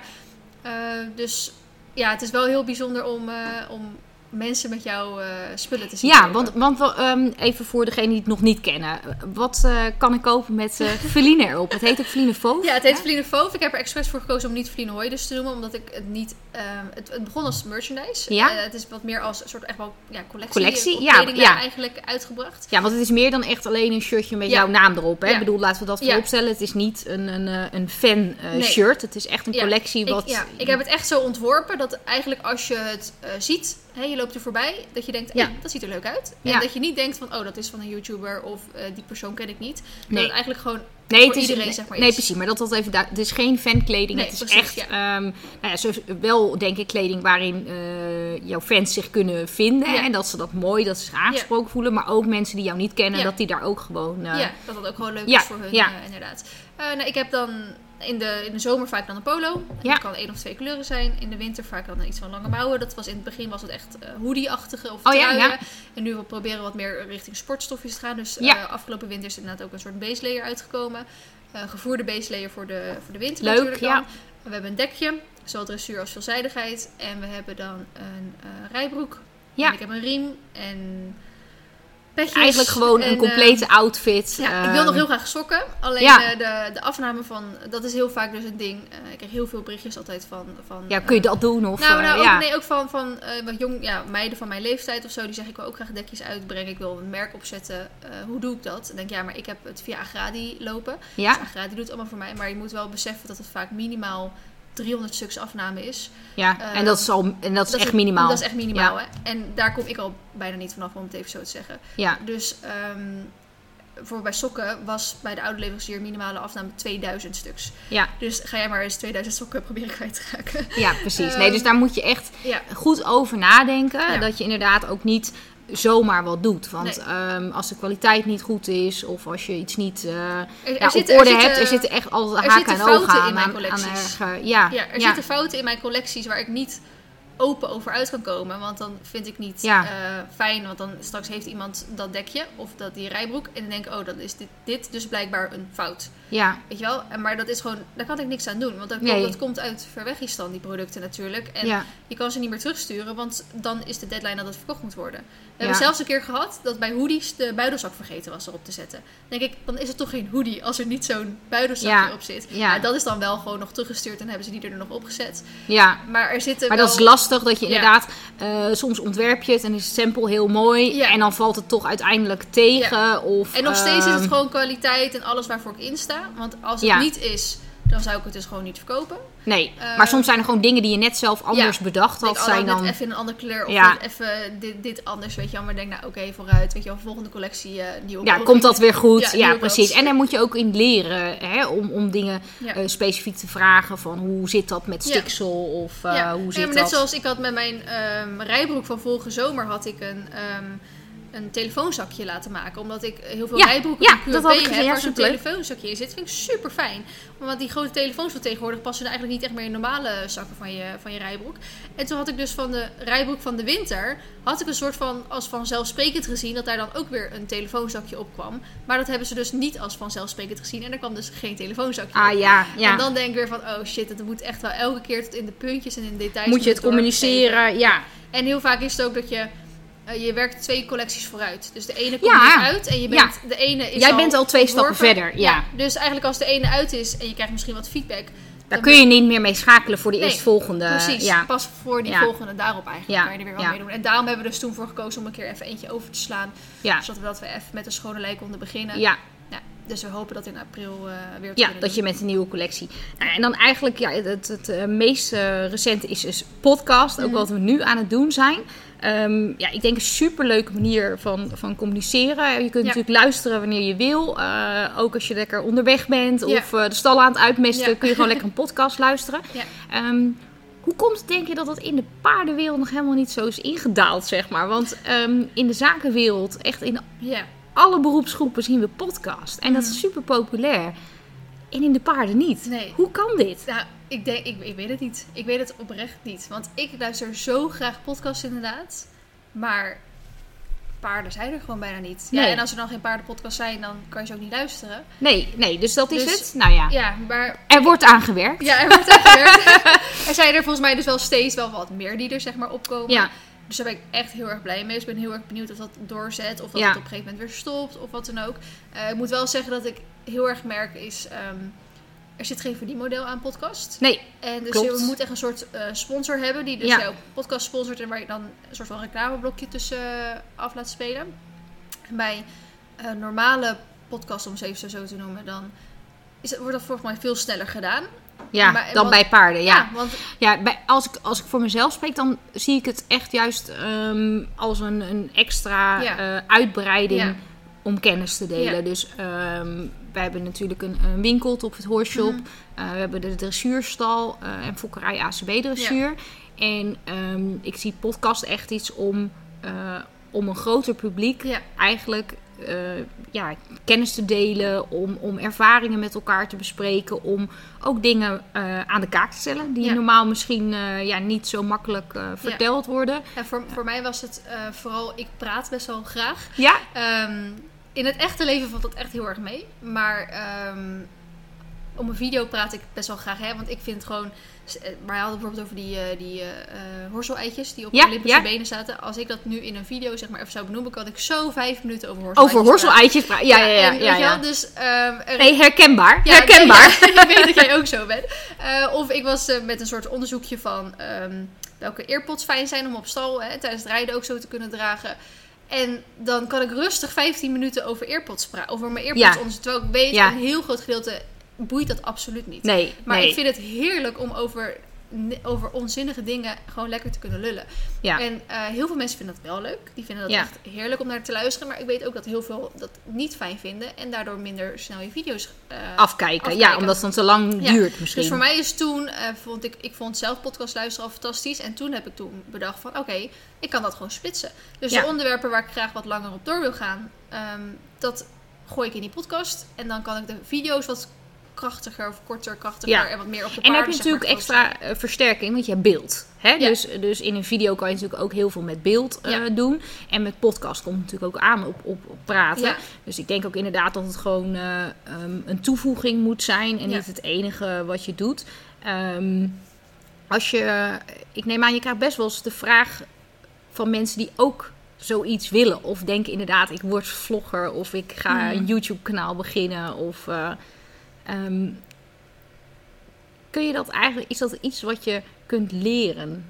zo. Eh, dus ja, het is wel heel bijzonder om, eh, om mensen met jouw eh, spullen te zien. Ja, want, want ehm, even voor degenen die het nog niet kennen. Wat eh, kan ik kopen met eh Feline erop? Het heet ook Feline Fauve. Ja, het heet? Feline Fauve. Ik heb er expres voor gekozen om niet Feline Hoides te noemen, omdat ik het niet... ehm, het, het begon als merchandise. Ja. Het is wat meer als een soort echt wel ja, collectie. Collectie, ja, ja. eigenlijk uitgebracht. Ja, want het is meer dan echt alleen een shirtje met Ja. jouw naam erop. Hè? Ik bedoel, laten we dat vooropstellen. Het is niet een, een, een fan Nee. shirt. Het is echt een collectie wat... Ik, ja, ik heb het echt zo ontworpen dat eigenlijk als je het ziet, hè, je loopt er voorbij, dat je denkt, Ja. hey, dat ziet er leuk uit. En Ja. dat je niet denkt van, oh, dat is van een YouTuber of eh, die persoon ken ik niet. Dat Nee. het eigenlijk gewoon Nee, het is, iedereen, nee, zeg maar, nee, is. precies. Maar dat dat even daar. Het is geen fankleding. Nee, het is precies, echt ehm, nou ja, wel, denk ik, kleding waarin eh, jouw fans zich kunnen vinden. Ja. En dat ze dat mooi, dat ze zich aangesproken voelen. Maar ook mensen die jou niet kennen, Ja. dat die daar ook gewoon. eh, ja, dat dat ook gewoon leuk ja, is voor hun, ja. inderdaad. Nou, ik heb dan in de, in de zomer vaak dan een polo. Ja. Dat kan één of twee kleuren zijn. In de winter vaak dan iets van lange mouwen. Dat was in het begin was het echt eh hoodie-achtige of Oh ja, truien. ja. En nu we proberen wat meer richting sportstofjes te gaan. Dus Ja. eh, afgelopen winter is inderdaad ook een soort base layer uitgekomen. Eh, gevoerde base layer voor de, voor de winter Leuk, natuurlijk ja. dan. We hebben een dekje, zowel dressuur als veelzijdigheid. En we hebben dan een rijbroek. Ja. En ik heb een riem en petjes. Eigenlijk gewoon en, een complete outfit. Ja, ik Ehm, wil nog heel graag sokken. Alleen ja. eh, de, de afname van, dat is heel vaak dus een ding. Eh, ik krijg heel veel berichtjes altijd van... van Ja, kun je eh, dat doen? Of, nou, nou ook, ja. nee, ook van, van wat jong, ja, meiden van mijn leeftijd of zo. Die zeggen, ik wil ook graag dekjes uitbrengen. Ik wil een merk opzetten. Hoe doe ik dat? Dan denk ik, ja, maar ik heb het via Agradi lopen. ja? Dus Agradi doet het allemaal voor mij. Maar je moet wel beseffen dat het vaak minimaal 300 stuks afname is. ja. en dat is, al, en dat is echt minimaal. Dat is echt minimaal, hè. En daar kom ik al bijna niet vanaf, om het even zo te zeggen. Ja, Dus ehm voor bij sokken was bij de oude leverancier minimale afname 2000 stuks. ja, Dus ga jij maar eens 2000 sokken proberen kwijt te raken. ja, precies. Ehm, Nee, dus daar moet je echt Ja, goed over nadenken. Ja. Dat je inderdaad ook niet zomaar wat doet. Want Nee. ehm, als de kwaliteit niet goed is of als je iets niet eh, er, ja, er op orde er hebt, zitten- er zitten echt altijd haken en ogen fouten in mijn aan- collecties. aan erge- ja, Ja, er ja. zitten fouten in mijn collecties waar ik niet open over uit kan komen. Want dan vind ik niet Ja. eh, fijn. Want dan straks heeft iemand dat dekje of dat, die rijbroek. En dan denk ik, oh, dan is dit, dit dus blijkbaar een fout. ja, Weet je wel? En, maar dat is gewoon, daar kan ik niks aan doen. Want dat, Nee. dat komt uit Verwegistan, die producten natuurlijk. En ja, je kan ze niet meer terugsturen, want dan is de deadline dat het verkocht moet worden. We Ja. hebben zelfs een keer gehad dat bij hoodies de buidelzak vergeten was erop te zetten. Dan denk ik, dan is het toch geen hoodie als er niet zo'n buidelsakje Ja. op zit. Ja. Ja, dat is dan wel gewoon nog teruggestuurd en hebben ze die er nog opgezet. ja. Maar er zitten Maar wel... dat is lastig dat je inderdaad, eh, soms ontwerp je het en is het sample heel mooi. En dan valt het toch uiteindelijk tegen. Of, En nog steeds is ehm, het gewoon kwaliteit en alles waarvoor ik insta. Want als het niet is, dan zou ik het dus gewoon niet verkopen. Nee, maar soms zijn er gewoon dingen die je net zelf anders bedacht Denk, had. oh, zijn net dan... even in een andere kleur of Ja. even dit, dit anders, weet je wel. Maar denk, nou oké, vooruit. Weet je wel, volgende collectie, eh nieuwe Ja, komt dat weer goed? Ja, precies. En daar moet je ook in leren hè, om, om dingen eh, specifiek te vragen. Van hoe zit dat met stiksel? Of eh, hoe Ja, zit maar dat? net zoals ik had met mijn ehm, rijbroek van vorige zomer had ik een, ehm, een telefoonzakje laten maken. Omdat ik heel veel Ja, rijbroeken ja, van dat gezien. heb Ja, waar zo'n telefoonzakje in zit. vind ik super fijn. Want die grote telefoons van tegenwoordig passen eigenlijk niet echt meer in normale zakken van je, van je rijbroek. En toen had ik dus van de rijbroek van de winter, had ik een soort van als vanzelfsprekend gezien dat daar dan ook weer een telefoonzakje op kwam. Maar dat hebben ze dus niet als vanzelfsprekend gezien. En er kwam dus geen telefoonzakje op. Ah ja, ja. En dan denk ik weer van, oh shit, het moet echt wel elke keer tot in de puntjes en in de details. moet je het communiceren? Ja. En heel vaak is het ook dat je, eh, je werkt twee collecties vooruit. Dus de ene komt Ja. nu uit en je bent, de ene is Jij bent al twee stappen verder, ja. Dus eigenlijk als de ene uit is en je krijgt misschien wat feedback. Daar kun je niet meer mee schakelen voor de Nee, eerstvolgende. Precies, pas voor die volgende daarop eigenlijk Ja, kan je er weer wel mee doen. En daarom hebben we dus toen voor gekozen om een keer even eentje over te slaan. Zodat we, dat we even met een schone lei konden beginnen. Ja, Ja, dus we hopen dat in april eh, weer te ja, dat je met een nieuwe collectie. Nou, en dan eigenlijk, ja, het, het, het eh, meest recente is dus podcast. Ook Mhm. wat we nu aan het doen zijn. Ehm, ja, ik denk een superleuke manier van, van communiceren. Je kunt Ja. natuurlijk luisteren wanneer je wil. Eh, ook als je lekker onderweg bent Ja. of eh, de stal aan het uitmesten, Ja. kun je gewoon lekker een podcast luisteren. Ehm, hoe komt het, denk je, dat dat in de paardenwereld nog helemaal niet zo is ingedaald, zeg maar? Want ehm, in de zakenwereld, echt in alle beroepsgroepen zien we podcast. En dat is super populair. En in de paarden niet. Nee. Hoe kan dit? Nou, ik, denk, ik, ik weet het niet. Ik weet het oprecht niet. Want ik luister zo graag podcasts inderdaad. Maar paarden zijn er gewoon bijna niet. Ja, Nee. en als er dan geen paardenpodcasts zijn, dan kan je ze ook niet luisteren. Nee, nee, dus dat is Dus- het. Nou ja, Ja, maar er wordt aangewerkt. ja, er wordt aan gewerkt. er zijn er volgens mij dus wel steeds wel wat meer die er zeg maar opkomen. Ja. Dus daar ben ik echt heel erg blij mee. Dus ik ben heel erg benieuwd of dat doorzet. Of dat Ja. het op een gegeven moment weer stopt. Of wat dan ook. Eh, ik moet wel zeggen dat ik heel erg merk is... ehm, er zit geen verdienmodel aan podcast. Nee, En dus Klopt. je moet echt een soort eh, sponsor hebben die dus Ja. jouw podcast sponsort en waar je dan een soort van reclameblokje tussen eh, af laat spelen. En bij eh, normale podcasts, om het even zo te noemen, dan is het, wordt dat volgens mij veel sneller gedaan. ja, Maar- dan want- bij paarden. Ja, want ja bij, als, ik, als ik voor mezelf spreek, dan zie ik het echt juist ehm, als een, een extra Ja. uitbreiding om kennis te delen. Dus ehm wij hebben natuurlijk een, een winkel op het Horshop. Mhm. Eh, we hebben de dressuurstal eh, en fokkerij ACB dressuur. En ehm, ik zie podcast echt iets om, eh, om een groter publiek ja, eigenlijk ja, kennis te delen, om, om ervaringen met elkaar te bespreken, om ook dingen aan de kaak te stellen die Ja. normaal misschien ja, niet zo makkelijk verteld worden. en voor, voor mij was het vooral, ik praat best wel graag. Ja, Ehm, in het echte leven valt dat echt heel erg mee. Maar ehm, om een video praat ik best wel graag, hè. Want ik vind gewoon eh, Maar hij had het bijvoorbeeld over die, eh die eh horzel-eitjes die op Ja, Olympische ja. benen zaten. Als ik dat nu in een video zeg maar even zou benoemen, kan ik zo vijf minuten over horzel-eitjes Over horsel-eitjes praten. Ja, ja, ja. en, ja, je ja. wel, dus, ehm, Nee, herkenbaar. ja, herkenbaar. nee, ja, ik weet dat jij ook zo bent. Of ik was met een soort onderzoekje van ehm, welke earpods fijn zijn om op stal hè, tijdens het rijden ook zo te kunnen dragen. En dan kan ik rustig 15 minuten over earpods praten. Over mijn earpods Ja. Terwijl ik weet, Ja. een heel groot gedeelte boeit dat absoluut niet. Nee, Maar nee. ik vind het heerlijk om over, over onzinnige dingen gewoon lekker te kunnen lullen. ja. En eh, heel veel mensen vinden dat wel leuk. Die vinden dat Ja. echt heerlijk om naar te luisteren. Maar ik weet ook dat heel veel dat niet fijn vinden. En daardoor minder snel je video's eh, afkijken. Ja, omdat het dan te lang Ja, duurt misschien. Dus voor mij is toen, eh, vond ik, ik vond zelf podcast luisteren al fantastisch. En toen heb ik toen bedacht van, oké, ik kan dat gewoon splitsen. Dus de onderwerpen waar ik graag wat langer op door wil gaan, ehm, dat gooi ik in die podcast. En dan kan ik de video's wat krachtiger of korter, krachtiger Ja. en wat meer op de En dan paarden. heb je maar, natuurlijk extra eh, versterking, want je hebt beeld. Hè? Ja. Dus, dus in een video kan je natuurlijk ook heel veel met beeld eh, Ja. doen. En met podcast komt het natuurlijk ook aan op, op, op praten. Dus ik denk ook inderdaad dat het gewoon eh, ehm, een toevoeging moet zijn en niet het enige wat je doet. Ehm, als je, ik neem aan, je krijgt best wel eens de vraag van mensen die ook zoiets willen. Of denken inderdaad, ik word vlogger of ik ga Mhm. een YouTube kanaal beginnen. Of eh, ehm, kun je dat eigenlijk, is dat iets wat je kunt leren?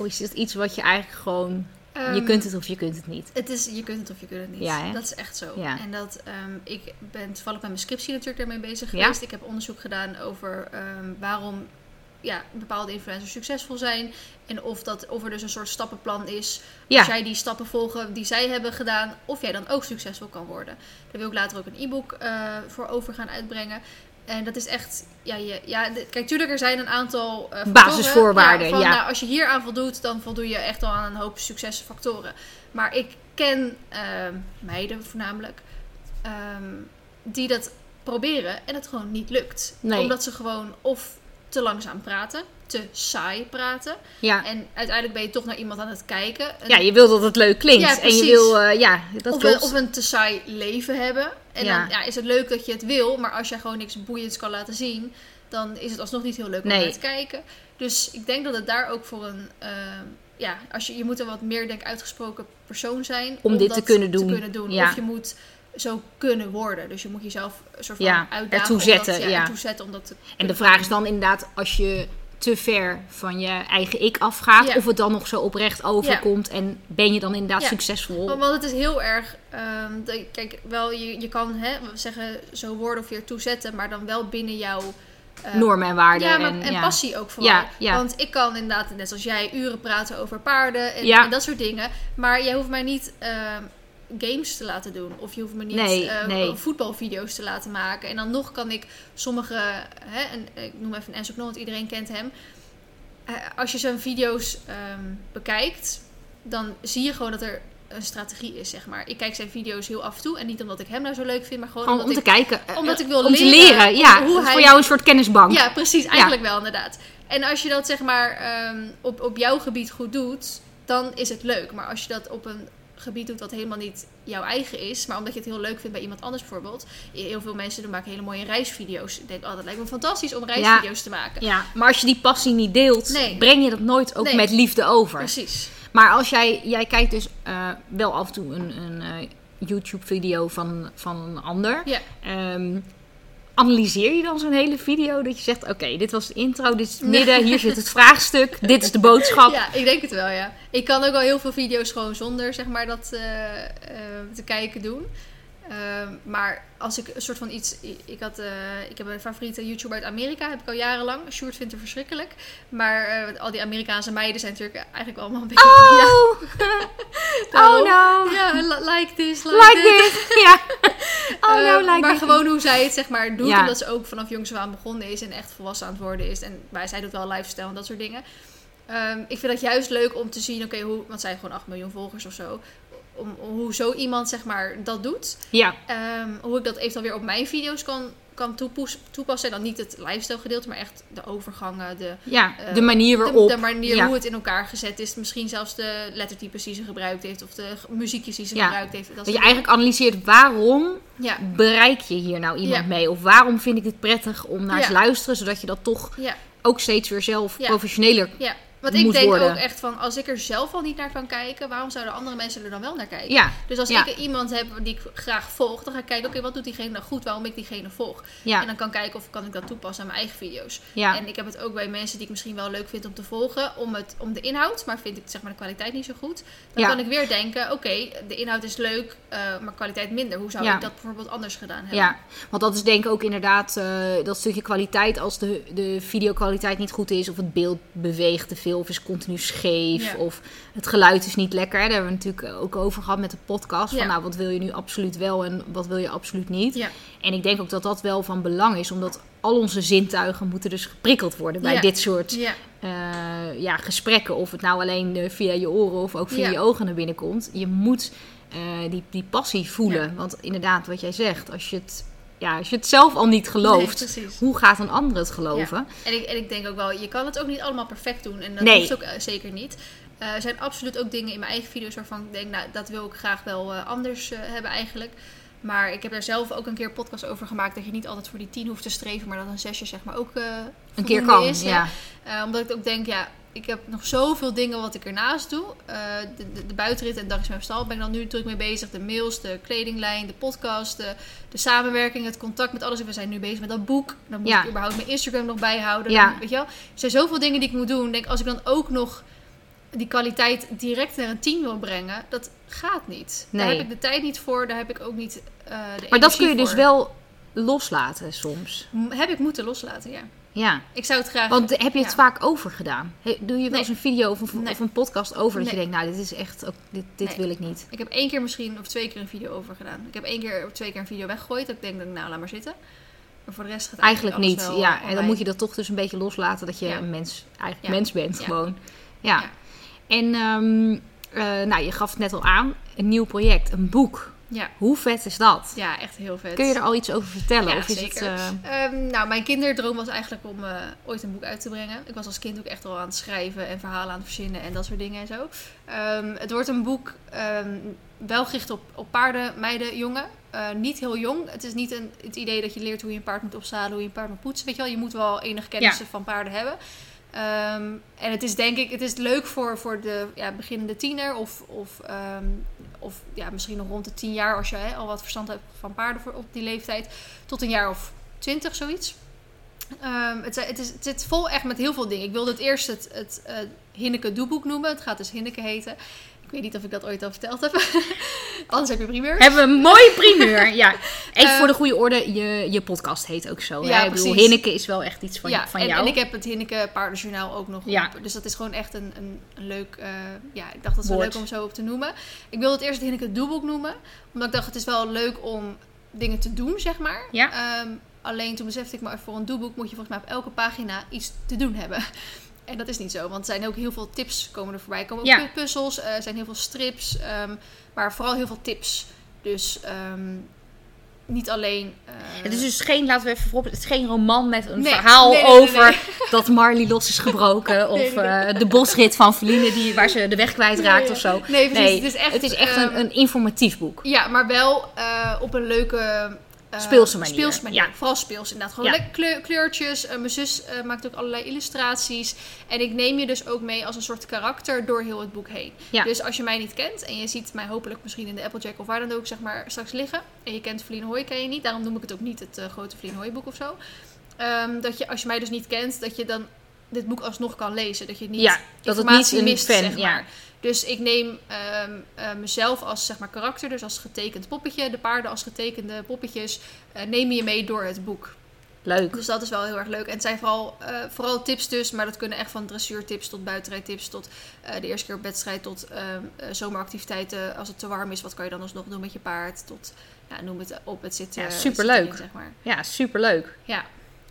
Of is het iets wat je eigenlijk gewoon, je Ehm, kunt het of je kunt het niet? Het is, je kunt het of je kunt het niet. Ja, dat is echt zo. Ja. En dat, ehm, ik ben toevallig met mijn scriptie natuurlijk daarmee bezig Ja. geweest. Ik heb onderzoek gedaan over waarom ja, bepaalde influencers succesvol zijn. En of, dat, of er dus een soort stappenplan is. Ja. Als jij die stappen volgen die zij hebben gedaan, of jij dan ook succesvol kan worden. Daar wil ik later ook een e-book eh, voor over gaan uitbrengen. En dat is echt, ja, je, ja kijk, tuurlijk, er zijn een aantal eh. Basisvoorwaarden, van, ja. Nou, als je hier aan voldoet, dan voldoe je echt al aan een hoop succesfactoren. Maar ik ken ehm, meiden voornamelijk ehm, die dat proberen en het gewoon niet lukt. Nee. Omdat ze gewoon of te langzaam praten, te saai praten. Ja. En uiteindelijk ben je toch naar iemand aan het kijken. Een- ja, je wil dat het leuk klinkt. Ja, en je wil, eh, ja, dat of, klopt. een, of een te saai leven hebben. En Ja. dan ja, is het leuk dat je het wil, maar als jij gewoon niks boeiends kan laten zien, dan is het alsnog niet heel leuk om Nee. naar te kijken. Dus ik denk dat het daar ook voor een. ehm, ja, als je, je moet een wat meer denk uitgesproken persoon zijn Om dit dat te kunnen doen. Ja. Of je moet zo kunnen worden. Dus je moet jezelf een soort van Ja, uitdagen. ertoe om zetten, Dat, ja, ja. ertoe zetten om dat te En de kunnen vraag is doen. dan inderdaad, als je te ver van je eigen ik afgaat, Ja. of het dan nog zo oprecht overkomt en ben je dan inderdaad Ja. succesvol? Want, het is heel erg. ehm, kijk, wel, je, je kan hè, zeggen zo woorden of je ertoe zetten, maar dan wel binnen jouw. eh, Normen en waarden. Ja, maar, en, passie ook vooral. Want ik kan inderdaad, net zoals jij, uren praten over paarden en dat soort dingen. Maar jij hoeft mij niet ehm, games te laten doen. Of je hoeft me niet Nee, eh, nee. voetbalvideo's te laten maken. En dan nog kan ik sommige, hè, en, ik noem even Enzo Knol, want iedereen kent hem. Eh, als je zijn video's ehm, bekijkt, dan zie je gewoon dat er een strategie is, zeg maar. Ik kijk zijn video's heel af en toe. En niet omdat ik hem nou zo leuk vind, maar gewoon, Gewoon om te ik... kijken. eh, omdat eh, ik wil om te leren. Ja, hoe hij- voor jou een soort kennisbank. Ja, precies. Eigenlijk wel, inderdaad. En als je dat zeg maar ehm, op, op jouw gebied goed doet, dan is het leuk. Maar als je dat op een gebied doet wat helemaal niet jouw eigen is, maar omdat je het heel leuk vindt bij iemand anders bijvoorbeeld. Heel veel mensen doen maken hele mooie reisvideo's. Ik denk, oh, dat lijkt me fantastisch om reisvideo's te maken. Ja, maar als je die passie niet deelt, Nee. breng je dat nooit ook Nee. met liefde over. Precies. Maar als jij, jij kijkt dus eh, wel af en toe een, een eh, YouTube-video van, van een ander. Ja. Ehm, analyseer je dan zo'n hele video dat je zegt: Oké, dit was de intro, dit is het midden, hier zit het vraagstuk, dit is de boodschap. Ja, ik denk het wel, ja. Ik kan ook wel heel veel video's gewoon zonder, zeg maar, dat eh, eh, te kijken doen. Ehm, maar als ik een soort van iets... Ik, had, eh, ik heb een favoriete YouTuber uit Amerika, heb ik al jarenlang. Sjoerd vindt het verschrikkelijk. Maar eh, al die Amerikaanse meiden zijn natuurlijk eigenlijk allemaal een beetje... Oh, oh no, Ja, li- like this, like, like this. this. Ja. Oh no, like maar this. gewoon hoe zij het zeg maar doet. Ja. Omdat ze ook vanaf jongs af aan begonnen is en echt volwassen aan het worden is. En bij zij doet wel lifestyle en dat soort dingen. Ehm, ik vind dat juist leuk om te zien, oké, hoe, want zij heeft gewoon 8 miljoen volgers of zo. Om, hoe zo iemand zeg maar dat doet. Ja, Ehm, hoe ik dat eventueel weer op mijn video's kan, kan toepassen. En dan niet het lifestyle gedeelte, maar echt de overgangen, de, ja, Eh, de manier waarop. de manier ja. hoe het in elkaar gezet is. Misschien zelfs de lettertypes die ze gebruikt heeft. Of de muziekjes die ze Ja. gebruikt heeft. Dat je eigenlijk analyseert waarom. Ja, bereik je hier nou iemand mee? Of waarom vind ik het prettig om naar te luisteren, zodat je dat toch ook steeds weer zelf Ja. professioneler. Want ik denk worden. ook echt van, als ik er zelf al niet naar kan kijken, waarom zouden andere mensen er dan wel naar kijken? Ja, Dus als Ja. ik iemand heb die ik graag volg, dan ga ik kijken, oké, wat doet diegene nou goed, waarom ik diegene volg? ja, En dan kan ik kijken of kan ik dat toepassen aan mijn eigen video's. ja. En ik heb het ook bij mensen die ik misschien wel leuk vind om te volgen, om, het, om de inhoud, maar vind ik zeg maar de kwaliteit niet zo goed. Dan kan ik weer denken, oké, de inhoud is leuk, eh, maar kwaliteit minder. Hoe zou ik dat bijvoorbeeld anders gedaan hebben? Ja, want dat is denk ik ook inderdaad eh, dat stukje kwaliteit. Als de, de videokwaliteit niet goed is, of het beeld beweegt te veel, of is continu scheef, Ja. of het geluid is niet lekker. Daar hebben we natuurlijk ook over gehad met de podcast. Van nou, wat wil je nu absoluut wel en wat wil je absoluut niet. En ik denk ook dat dat wel van belang is, omdat al onze zintuigen moeten dus geprikkeld worden bij dit soort Ja, eh, ja, gesprekken. Of het nou alleen eh, via je oren of ook via je ogen naar binnen komt. Je moet eh, die, die passie voelen. Ja. Want inderdaad, wat jij zegt, als je het, ja, als je het zelf al niet gelooft, Nee, hoe gaat een ander het geloven? En ik, en ik denk ook wel, je kan het ook niet allemaal perfect doen. En dat Nee. hoeft ook eh, zeker niet. Eh, er zijn absoluut ook dingen in mijn eigen video's waarvan ik denk, nou, dat wil ik graag wel eh, anders hebben eigenlijk. Maar ik heb er zelf ook een keer een podcast over gemaakt dat je niet altijd voor die tien hoeft te streven, maar dat een zesje zeg maar ook Een keer kan, is. ja. Omdat ik ook denk, ja, ik heb nog zoveel dingen wat ik ernaast doe. Eh, de, de, de buitenrit en dag is mijn stal ben ik dan nu druk mee bezig. De mails, de kledinglijn, de podcast, de, de samenwerking, het contact met alles. We zijn nu bezig met dat boek. Dan moet Ja. ik überhaupt mijn Instagram nog bijhouden. Ja. Dan, weet je wel? Er zijn zoveel dingen die ik moet doen. Ik Denk, als ik dan ook nog die kwaliteit direct naar een team wil brengen, dat gaat niet. Daar heb ik de tijd niet voor, daar heb ik ook niet eh de Maar dat kun je dus wel loslaten soms. Heb ik moeten loslaten, ja. Ja. Ik zou het graag... Want heb je het ja. vaak overgedaan? He- Doe je wel Nee. eens een video of een, Nee. of een podcast over dat je denkt, nou, dit is echt, ook, dit, dit wil ik niet. Ik heb één keer misschien of twee keer een video over gedaan. Ik heb één keer of twee keer een video weggegooid. Dat ik denk, nou, laat maar zitten. Maar voor de rest gaat Eigenlijk alles niet, ja. eh, En dan moet je dat toch dus een beetje loslaten dat je Ja. een mens, eigenlijk Ja. mens bent gewoon. Ja. Ja. En um, uh, nou, je gaf het net al aan, een nieuw project, een boek. Ja. Hoe vet is dat? Ja, echt heel vet. Kun je er al iets over vertellen? Ja, of is zeker. Het, uh... Um, nou, mijn kinderdroom was eigenlijk om uh, ooit een boek uit te brengen. Ik was als kind ook echt al aan het schrijven en verhalen aan het verzinnen en dat soort dingen en zo. Um, het wordt een boek um, wel gericht op, op paarden, meiden, jongen. Uh, niet heel jong. Het is niet een, het idee dat je leert hoe je een paard moet opzadelen, hoe je een paard moet poetsen. Weet je wel, je moet wel enige kennis Ja. van paarden hebben. Um, en het is denk ik, het is leuk voor, voor de ja, beginnende tiener of, of, um, of ja, misschien nog rond de tien jaar als je hè, al wat verstand hebt van paarden voor, op die leeftijd. Tot een jaar of twintig, zoiets. Um, het, het, is, het zit vol echt met heel veel dingen. Ik wilde het eerst het, het uh, Hinneke Doeboek noemen. Het gaat dus Hinneke heten. Ik weet niet of ik dat ooit al verteld heb. Anders heb je primeur. Hebben we een mooie primeur. ja. Even uh, voor de goede orde, je, je podcast heet ook zo. Ja, hè? Ik bedoel, Hinneke is wel echt iets van, ja, van en, jou. En ik heb het Hinneke Paardenjournaal ook nog ja. op. Dus dat is gewoon echt een, een, een leuk... Uh, ja, ik dacht dat is wel leuk om zo op te noemen. Ik wilde het eerst het Hinneke Doeboek noemen. Omdat ik dacht, het is wel leuk om dingen te doen, zeg maar. Ja. Um, alleen toen besefte ik, maar voor een doeboek moet je volgens mij op elke pagina iets te doen hebben. En dat is niet zo, want er zijn ook heel veel tips komen er voorbij. Er komen ook Ja. puzzels, er uh, zijn heel veel strips, um, maar vooral heel veel tips. Dus um, niet alleen... Uh... Het is dus geen, laten we even voorop, het is geen roman met een nee, verhaal nee, nee, over dat Marley los is gebroken. of uh, de bosrit van Feline die, waar ze de weg kwijtraakt of zo. Nee, precies. het is echt, het is echt een, een informatief boek. Ja, maar wel uh, op een leuke... Uh, speelse manier. Speelse manier. Ja. Vooral speels inderdaad. Gewoon Ja. lekker kleur, kleurtjes. Uh, mijn zus uh, maakt ook allerlei illustraties. En ik neem je dus ook mee als een soort karakter door heel het boek heen. Ja. Dus als je mij niet kent en je ziet mij hopelijk misschien in de Applejack of waar dan ook zeg maar straks liggen. En je kent Feline Hoy, ken je niet. Daarom noem ik het ook niet het grote Feline Hoy boek of zo. Um, dat je als je mij dus niet kent, dat je dan dit boek alsnog kan lezen. Dat je niet ja, dat het niet een mist, fan, zeg maar. Ja. Dus ik neem um, uh, mezelf als zeg maar, karakter, dus als getekend poppetje, de paarden als getekende poppetjes, uh, neem je mee door het boek. Leuk. Dus dat is wel heel erg leuk. En het zijn vooral, uh, vooral tips dus, maar dat kunnen echt van dressuurtips tot buitenrijdtips, tot de eerste keer op wedstrijd, tot uh, zomeractiviteiten. Als het te warm is, wat kan je dan alsnog doen met je paard? Tot, ja, noem het op, het zit Ja, superleuk. Zit zeg maar. Ja, superleuk. Ja.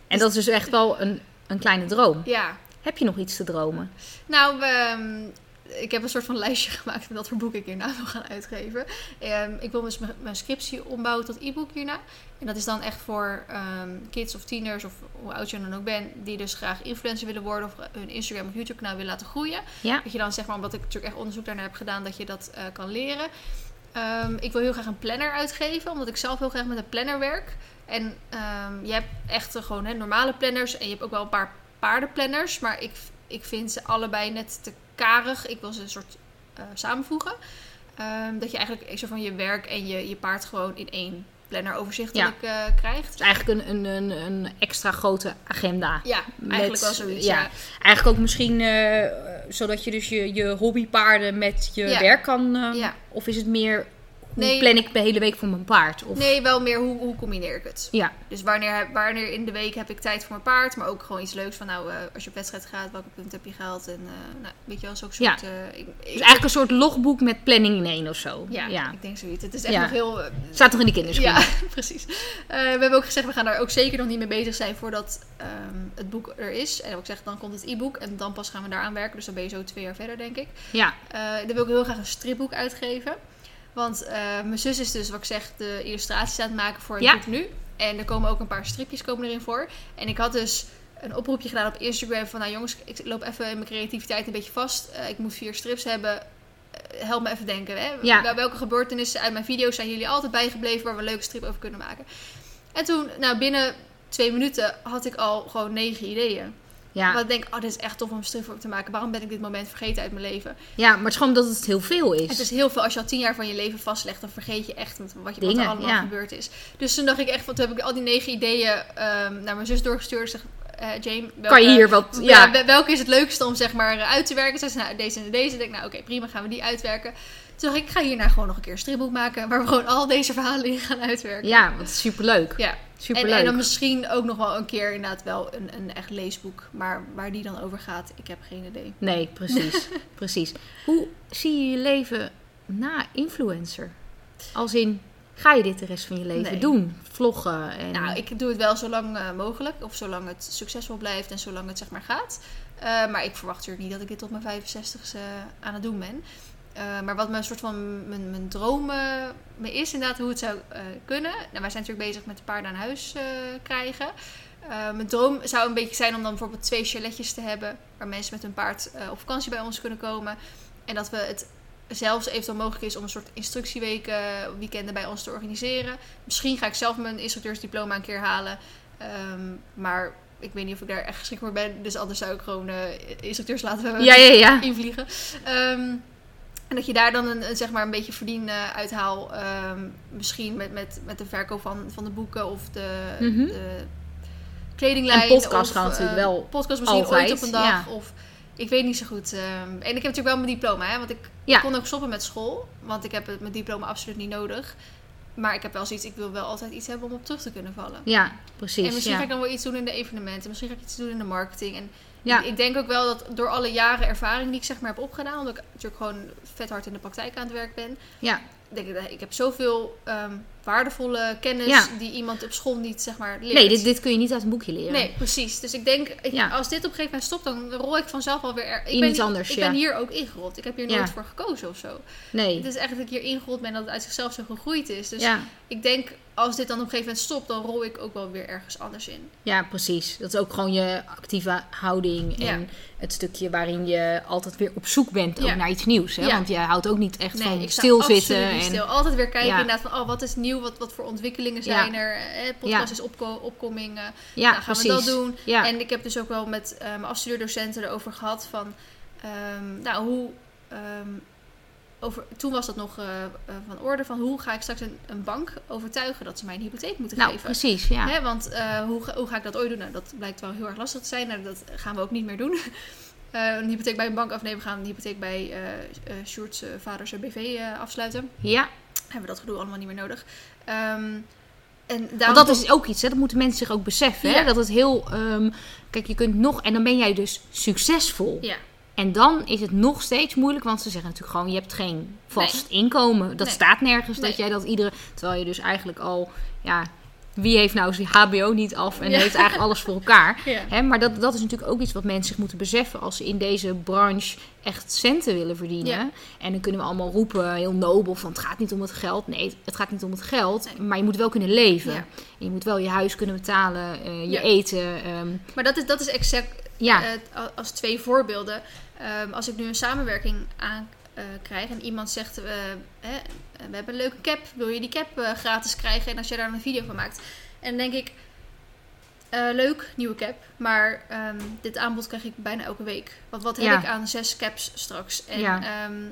En dat is dus echt wel een, een kleine droom. Ja. Heb je nog iets te dromen? Nou, um, ik heb een soort van lijstje gemaakt van wat voor boek ik hierna wil gaan uitgeven. Um, ik wil dus mijn scriptie ombouwen tot e-book hierna. En dat is dan echt voor um, kids of tieners of hoe oud je dan ook bent, die dus graag influencer willen worden of hun Instagram of YouTube kanaal willen laten groeien. Ja. Dat je dan zeg maar, omdat ik natuurlijk echt onderzoek daarnaar heb gedaan, dat je dat uh, kan leren. Um, ik wil heel graag een planner uitgeven, omdat ik zelf heel graag met een planner werk. En um, je hebt echt gewoon hè, normale planners en je hebt ook wel een paar paardenplanners, maar ik, ik vind ze allebei net te karig. Ik wil ze een soort eh, samenvoegen. Ehm, dat je eigenlijk zo van je werk en je, je paard gewoon in één planner overzichtelijk eh, krijgt. Dus eigenlijk een, een, een, een extra grote agenda. Ja, eigenlijk wel zoiets. ja. Ja. Eigenlijk ook misschien eh, zodat je dus je, je hobbypaarden met je Ja. werk kan... Of is het meer, Nee. plan ik de hele week voor mijn paard? Of, Nee, wel meer hoe, hoe combineer ik het. Ja, Dus wanneer, wanneer in de week heb ik tijd voor mijn paard, maar ook gewoon iets leuks van nou, eh, als je op wedstrijd gaat, welke punten heb je gehaald en eh, nou, weet je wel, zo'n soort... Ja. eh, ik, ik- dus eigenlijk een soort logboek met planning in één of zo. ja, ja. ik denk zoiets. Het is echt Ja. nog heel... Staat toch in de kinderschoenen? Ja, precies. We hebben ook gezegd, we gaan daar ook zeker nog niet mee bezig zijn voordat ehm, het boek er is. En ook gezegd, dan komt het e-book en dan pas gaan we daaraan werken. Dus dan ben je zo twee jaar verder, denk ik. Ja, dan wil ik heel graag een stripboek uitgeven. Want eh, mijn zus is dus, wat ik zeg, de illustraties aan het maken voor het Ja. boek nu. En er komen ook een paar stripjes komen erin voor. En ik had dus een oproepje gedaan op Instagram van... Nou jongens, ik loop even in mijn creativiteit een beetje vast. Eh, ik moet vier strips hebben. Eh, help me even denken. Hè? Ja. Welke gebeurtenissen uit mijn video's zijn jullie altijd bijgebleven... waar we een leuke strip over kunnen maken? En toen, nou binnen twee minuten had ik al gewoon negen ideeën. Ja. Wat ik denk, oh dit is echt tof om een strip over te maken. Waarom ben ik dit moment vergeten uit mijn leven? ja, maar het is gewoon dat het heel veel is. Het is heel veel. Als je al tien jaar van je leven vastlegt, dan vergeet je echt wat, je, wat er allemaal ja. gebeurd is. Dus toen dacht ik echt, van, toen heb ik al die negen ideeën ehm, naar mijn zus doorgestuurd. Zeg, eh Jane, welke, kan je hier wat... ja. Ja, wel- welke is het leukste om zeg maar uit te werken? Ze zei, nou, deze en deze. Ik denk, nou oké, prima, gaan we die uitwerken. Toen dacht ik, ik ga hierna gewoon nog een keer een stripboek maken, waar we gewoon al deze verhalen in gaan uitwerken. ja, wat superleuk. Ja. Superleuk. en dan misschien ook nog wel een keer inderdaad wel een, een echt leesboek. Maar waar die dan over gaat, ik heb geen idee. Nee, precies. precies. Hoe zie je je leven na influencer? Als in, ga je dit de rest van je leven Nee. doen? Vloggen en... Nou, ik doe het wel zo lang eh, mogelijk. Of zolang het succesvol blijft en zolang het zeg maar gaat. Eh, maar ik verwacht natuurlijk niet dat ik dit tot mijn 65ste aan het doen ben. Eh, maar wat mijn soort van mijn, mijn droom me is inderdaad hoe het zou eh, kunnen. Nou, wij zijn natuurlijk bezig met de paarden aan huis eh, krijgen. Mijn droom zou een beetje zijn om dan bijvoorbeeld twee chaletjes te hebben. Waar mensen met hun paard op vakantie bij ons kunnen komen. En dat we het zelfs eventueel mogelijk is om een soort instructieweken, weekenden bij ons te organiseren. Misschien ga ik zelf mijn instructeursdiploma een keer halen. Ehm, maar ik weet niet of ik daar echt geschikt voor ben. Dus anders zou ik gewoon instructeurs laten ja, ja, ja. invliegen. Ehm, en dat je daar dan een, een, zeg maar een beetje verdien uithaal. Ehm, misschien met, met, met de verkoop van, van de boeken of de, Mhm. de kledinglijn. En podcast of, gaan natuurlijk eh, wel Podcast misschien altijd, ooit op een dag. ja. Of ik weet niet zo goed. ehm. en ik heb natuurlijk wel mijn diploma. Hè, want ik Ja. kon ook stoppen met school. Want ik heb het, mijn diploma absoluut niet nodig. Maar ik heb wel zoiets, ik wil wel altijd iets hebben om op terug te kunnen vallen. Ja, precies. en misschien ja. ga ik dan wel iets doen in de evenementen. Misschien ga ik iets doen in de marketing. En Ja. ik, denk ook wel dat door alle jaren ervaring die ik zeg maar heb opgedaan, omdat ik natuurlijk gewoon vet hard in de praktijk aan het werk ben, ja, denk ik dat ik heb zoveel ehm, waardevolle kennis Ja. die iemand op school niet zeg maar leert. Nee, dit, dit kun je niet uit een boekje leren. Nee, precies. Dus ik denk, ik- Ja. als dit op een gegeven moment stopt, dan rol ik vanzelf alweer. Er, ik In ben, iets anders, Ik ja. ben hier ook ingerold. Ik heb hier nooit voor gekozen of zo. Nee. Het is echt dat ik hier ingerold ben dat het uit zichzelf zo gegroeid is. Dus ik denk, als dit dan op een gegeven moment stopt, dan rol ik ook wel weer ergens anders in. ja, precies. Dat is ook gewoon je actieve houding. Ja. En het stukje waarin je altijd weer op zoek bent ook Ja. naar iets nieuws. Hè? Ja. Want je houdt ook niet echt van ik stilzitten. En... stil. Altijd weer kijken inderdaad van, oh, wat is nieuw? Wat, wat voor ontwikkelingen zijn er? Eh, podcast Ja. is opko opkoming. eh, Ja, nou, gaan precies. we dat doen? Ja. En ik heb dus ook wel met eh, mijn afstudeerdocenten erover gehad van, ehm, nou, hoe... ehm, over, toen was dat nog eh, eh, van orde van hoe ga ik straks een, een bank overtuigen dat ze mij een hypotheek moeten nou, geven. precies. Ja. Hè, want eh, hoe, ga- hoe ga ik dat ooit doen? Nou, dat blijkt wel heel erg lastig te zijn. Nou, dat gaan we ook niet meer doen. Een hypotheek bij een bank afnemen. We gaan een hypotheek bij Sjoerd's vaders BV afsluiten. ja. Hebben we dat gedoe allemaal niet meer nodig. Ehm, en Want dat is ook iets, hè? dat moeten mensen zich ook beseffen. Hè? Dat het heel. ehm, kijk, je kunt nog. En dan ben jij dus succesvol. Ja, En dan is het nog steeds moeilijk, want ze zeggen natuurlijk gewoon: je hebt geen vast inkomen. Dat Nee. staat nergens dat jij dat iedere. Terwijl je dus eigenlijk al. Ja, wie heeft nou zijn HBO niet af en Ja. heeft eigenlijk alles voor elkaar? ja. Hè, maar dat, dat is natuurlijk ook iets wat mensen zich moeten beseffen als ze in deze branche echt centen willen verdienen. Ja. En dan kunnen we allemaal roepen, heel nobel, van het gaat niet om het geld. Nee, het gaat niet om het geld, maar je moet wel kunnen leven. Je moet wel je huis kunnen betalen, eh, je eten. ehm, Maar dat is, dat is exact ja, eh, als twee voorbeelden. Ehm, als ik nu een samenwerking aan eh, krijg en iemand zegt: eh, hè, We hebben een leuke cap, wil je die cap eh, gratis krijgen? En als jij daar een video van maakt. En dan denk ik. leuk, nieuwe cap. Maar ehm, dit aanbod krijg ik bijna elke week. Want wat heb Ja. ik aan zes caps straks? En, Ja. ehm,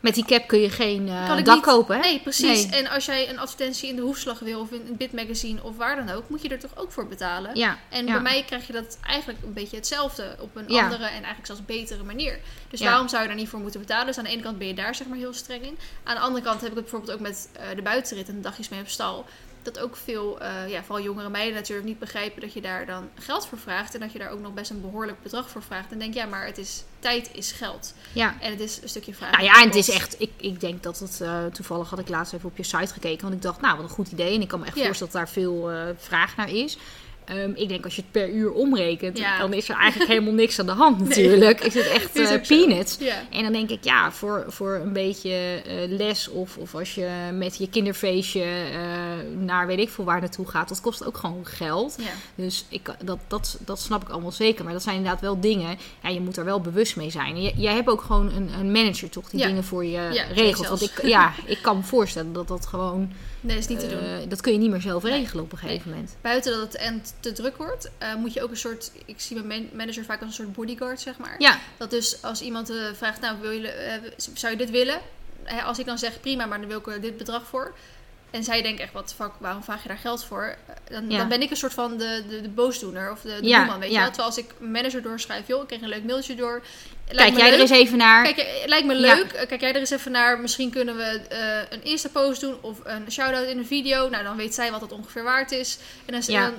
Met die cap kun je geen eh, dak niet- kopen, hè? Nee, precies. Nee. En als jij een advertentie in de hoefslag wil of in een bitmagazine of waar dan ook, moet je er toch ook voor betalen. Ja, En ja. bij mij krijg je dat eigenlijk een beetje hetzelfde op een Ja. andere en eigenlijk zelfs betere manier. Dus waarom zou je daar niet voor moeten betalen? Dus aan de ene kant ben je daar zeg maar heel streng in. Aan de andere kant heb ik het bijvoorbeeld ook met eh, de buitenrit en de dagjes mee op stal. Dat ook veel, eh, ja, vooral jongere meiden natuurlijk niet begrijpen dat je daar dan geld voor vraagt. En dat je daar ook nog best een behoorlijk bedrag voor vraagt. En denk ja, maar het is, tijd is geld. ja. En het is een stukje vraag. Nou ja, en het is echt, ik, ik denk dat het, eh, toevallig had ik laatst even op je site gekeken, want ik dacht, nou wat een goed idee. En ik kan me echt Ja. voorstellen dat daar veel eh, vraag naar is. Ehm, ik denk als je het per uur omrekent, Ja. dan is er eigenlijk helemaal niks aan de hand natuurlijk. Is het echt Is eh, peanuts. Ja. En dan denk ik, ja, voor, voor een beetje eh, les of, of als je met je kinderfeestje eh, naar weet ik veel waar naartoe gaat, dat kost ook gewoon geld. Ja. Dus ik, dat, dat, dat snap ik allemaal zeker. Maar dat zijn inderdaad wel dingen. Ja, je moet er wel bewust mee zijn. En j- jij hebt ook gewoon een, een manager, toch? Die dingen voor je regelt. Want ik, ja, ik kan me voorstellen dat dat gewoon. Nee, dat is niet te doen. eh, dat kun je niet meer zelf Nee. regelen op een gegeven moment. Buiten dat het en te druk wordt, eh, moet je ook een soort. Ik zie mijn man- manager vaak als een soort bodyguard, zeg maar. Ja, Dat dus als iemand eh, vraagt, nou, wil je, zou je dit willen? Hè, als ik dan zeg, prima, maar dan wil ik er dit bedrag voor. En zij denkt echt, wat fuck, waarom vraag je daar geld voor? Eh, Dan, Ja. dan ben ik een soort van de, de, de boosdoener of de, de Ja, boeman, weet je ja. wel? Terwijl als ik manager doorschrijf, joh, ik kreeg een leuk mailtje door. Lijkt kijk jij er eens even naar. Kijk, eh, lijkt me leuk. Eh, Kijk jij er eens even naar. Misschien kunnen we een Insta-post doen of een shout-out in een video. Nou, dan weet zij wat het ongeveer waard is. En dan,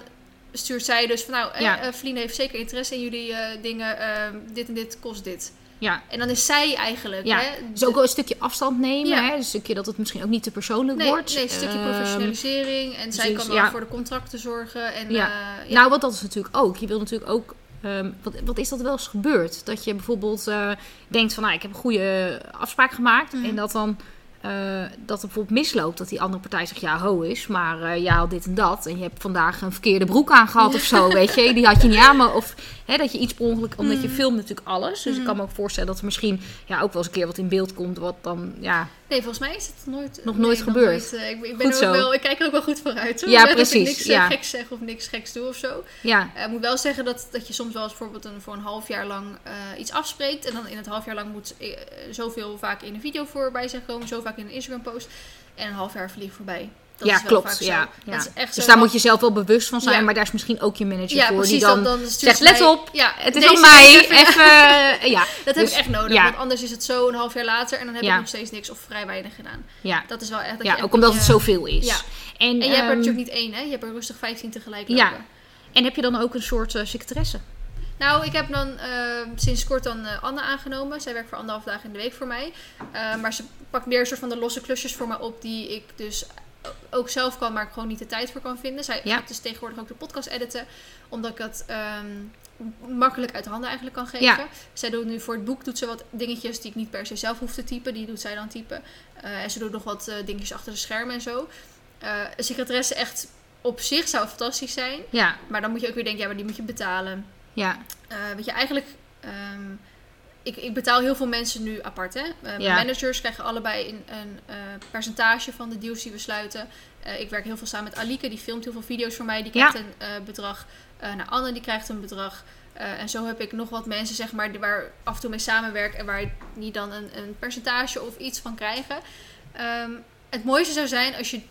stuurt zij dus van, nou, eh, heeft zeker interesse in jullie dingen. eh, dit en dit kost dit. Ja. En dan is zij eigenlijk. Ja, Hè, dus ook wel een stukje afstand nemen. Ja. Hè? Een stukje dat het misschien ook niet te persoonlijk nee, wordt. nee, een stukje Ehm, professionalisering. En zij precies, kan wel ja. voor de contracten zorgen. En, Ja. eh, ja. Nou, want dat is natuurlijk ook. Je wil natuurlijk ook. ehm, wat, wat is dat wel eens gebeurd? Dat je bijvoorbeeld eh, denkt van, nou, ik heb een goede afspraak gemaakt. Mhm. En dat dan eh, dat er bijvoorbeeld misloopt. Dat die andere partij zegt, ja, ho is, maar eh jij had dit en dat. En je hebt vandaag een verkeerde broek aangehad of zo, weet je. Die had je niet aan, maar of hè, dat je iets per ongeluk... Omdat je Mhm. filmt natuurlijk alles. Dus ik Mhm. kan me ook voorstellen dat er misschien ja, ook wel eens een keer wat in beeld komt. Wat dan, ja, Nee, volgens mij is het nooit, Nog nee, nooit gebeurd. nooit, eh, ik, ik, ben ook wel, ik kijk er ook wel goed vooruit. hoor. Ja, precies, ik niks eh, ja. geks zeg of niks geks doe of zo. ja, Eh, Ik moet wel zeggen dat, dat je soms wel eens bijvoorbeeld een, voor een half jaar lang iets afspreekt. En dan in het half jaar lang moet zoveel vaak in een video voorbij zijn gekomen. Zo vaak in een Instagram post. En een half jaar vliegt voorbij. Dat ja klopt. vaak zo. Ja, ja. Dat is echt Dus daar moet je zelf wel bewust van zijn. Ja. Maar daar is misschien ook je manager ja, voor. precies, die dan, zegt, ze let op, Ja, het is op mij. even- Even, eh, ja, Dat Dus, heb ik echt nodig. ja. Want anders is het zo een half jaar later. En dan heb Ja. ik nog steeds niks of vrij weinig gedaan. ja. Dat is wel echt... Dat ja ook omdat het zoveel is. ja. En, En je hebt er ehm, natuurlijk niet één, hè? Je hebt er rustig 15 tegelijk Ja. lopen. en heb je dan ook een soort eh secretaresse? Nou, ik heb dan eh, sinds kort dan eh, Anne aangenomen. Zij werkt voor anderhalf dagen in de week voor mij. Maar ze pakt meer een soort van de losse klusjes voor mij op die ik dus ook zelf kan, maar ik gewoon niet de tijd voor kan vinden. Zij Ja. gaat dus tegenwoordig ook de podcast editen, omdat ik het ehm, makkelijk uit de handen eigenlijk kan geven. Ja. Zij doet nu voor het boek doet ze wat dingetjes die ik niet per se zelf hoef te typen. Die doet zij dan typen. Eh, en ze doet nog wat eh, dingetjes achter de schermen en zo. Eh, een secretaresse echt op zich zou fantastisch zijn. Ja, Maar dan moet je ook weer denken, ja, maar die moet je betalen. ja, weet je, eigenlijk... ehm, ik, ik betaal heel veel mensen nu apart. Hè? Mijn Ja. managers krijgen allebei een, een eh, percentage van de deals die we sluiten. Eh, ik werk heel veel samen met Alike. Die filmt heel veel video's voor mij. Die Ja. krijgt een bedrag. Nou, Anne die krijgt een bedrag. En zo heb ik nog wat mensen zeg maar, waar af en toe mee samenwerk. En waar die dan een, een percentage of iets van krijgen. Ehm, het mooiste zou zijn als je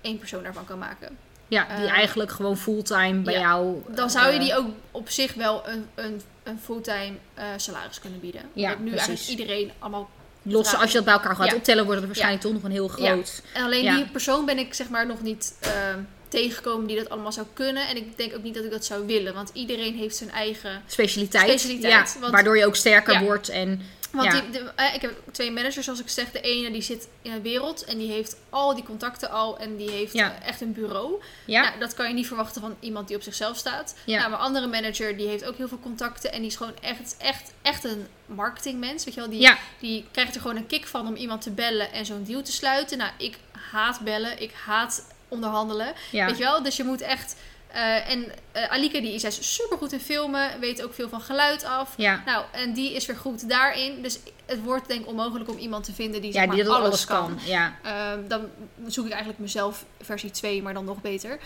één persoon daarvan kan maken. ja, die eigenlijk gewoon fulltime bij ja. jou... Dan zou je die ook op zich wel een, een, een fulltime eh, salaris kunnen bieden. Ja, nu precies. eigenlijk iedereen allemaal... Lossen, als je dat bij elkaar gaat Ja. optellen, wordt het waarschijnlijk toch nog een heel Ja. groot... En alleen Ja. die persoon ben ik zeg maar nog niet ehm, tegengekomen die dat allemaal zou kunnen. En ik denk ook niet dat ik dat zou willen. Want iedereen heeft zijn eigen... Specialiteit, Specialiteit, ja, want- waardoor je ook sterker Ja. wordt en Want Ja. die, de, eh, ik heb twee managers, zoals ik zeg. De ene die zit in de wereld en die heeft al die contacten al. En die heeft Ja. eh, echt een bureau. ja, Nou, dat kan je niet verwachten van iemand die op zichzelf staat. Ja. Nou, mijn andere manager die heeft ook heel veel contacten. En die is gewoon echt, echt, echt een marketingmens. Weet je wel, die, ja, die krijgt er gewoon een kick van om iemand te bellen en zo'n deal te sluiten. Nou, ik haat bellen. Ik haat onderhandelen. ja. Weet je wel? Dus je moet echt... eh, en Alike die is super goed in filmen. Weet ook veel van geluid af. ja. Nou, en die is weer goed daarin. Dus het wordt denk ik onmogelijk om iemand te vinden die, zeg ja, maar, die dat alles, alles kan. Ja, Ehm, dan zoek ik eigenlijk mezelf versie 2, maar dan nog beter.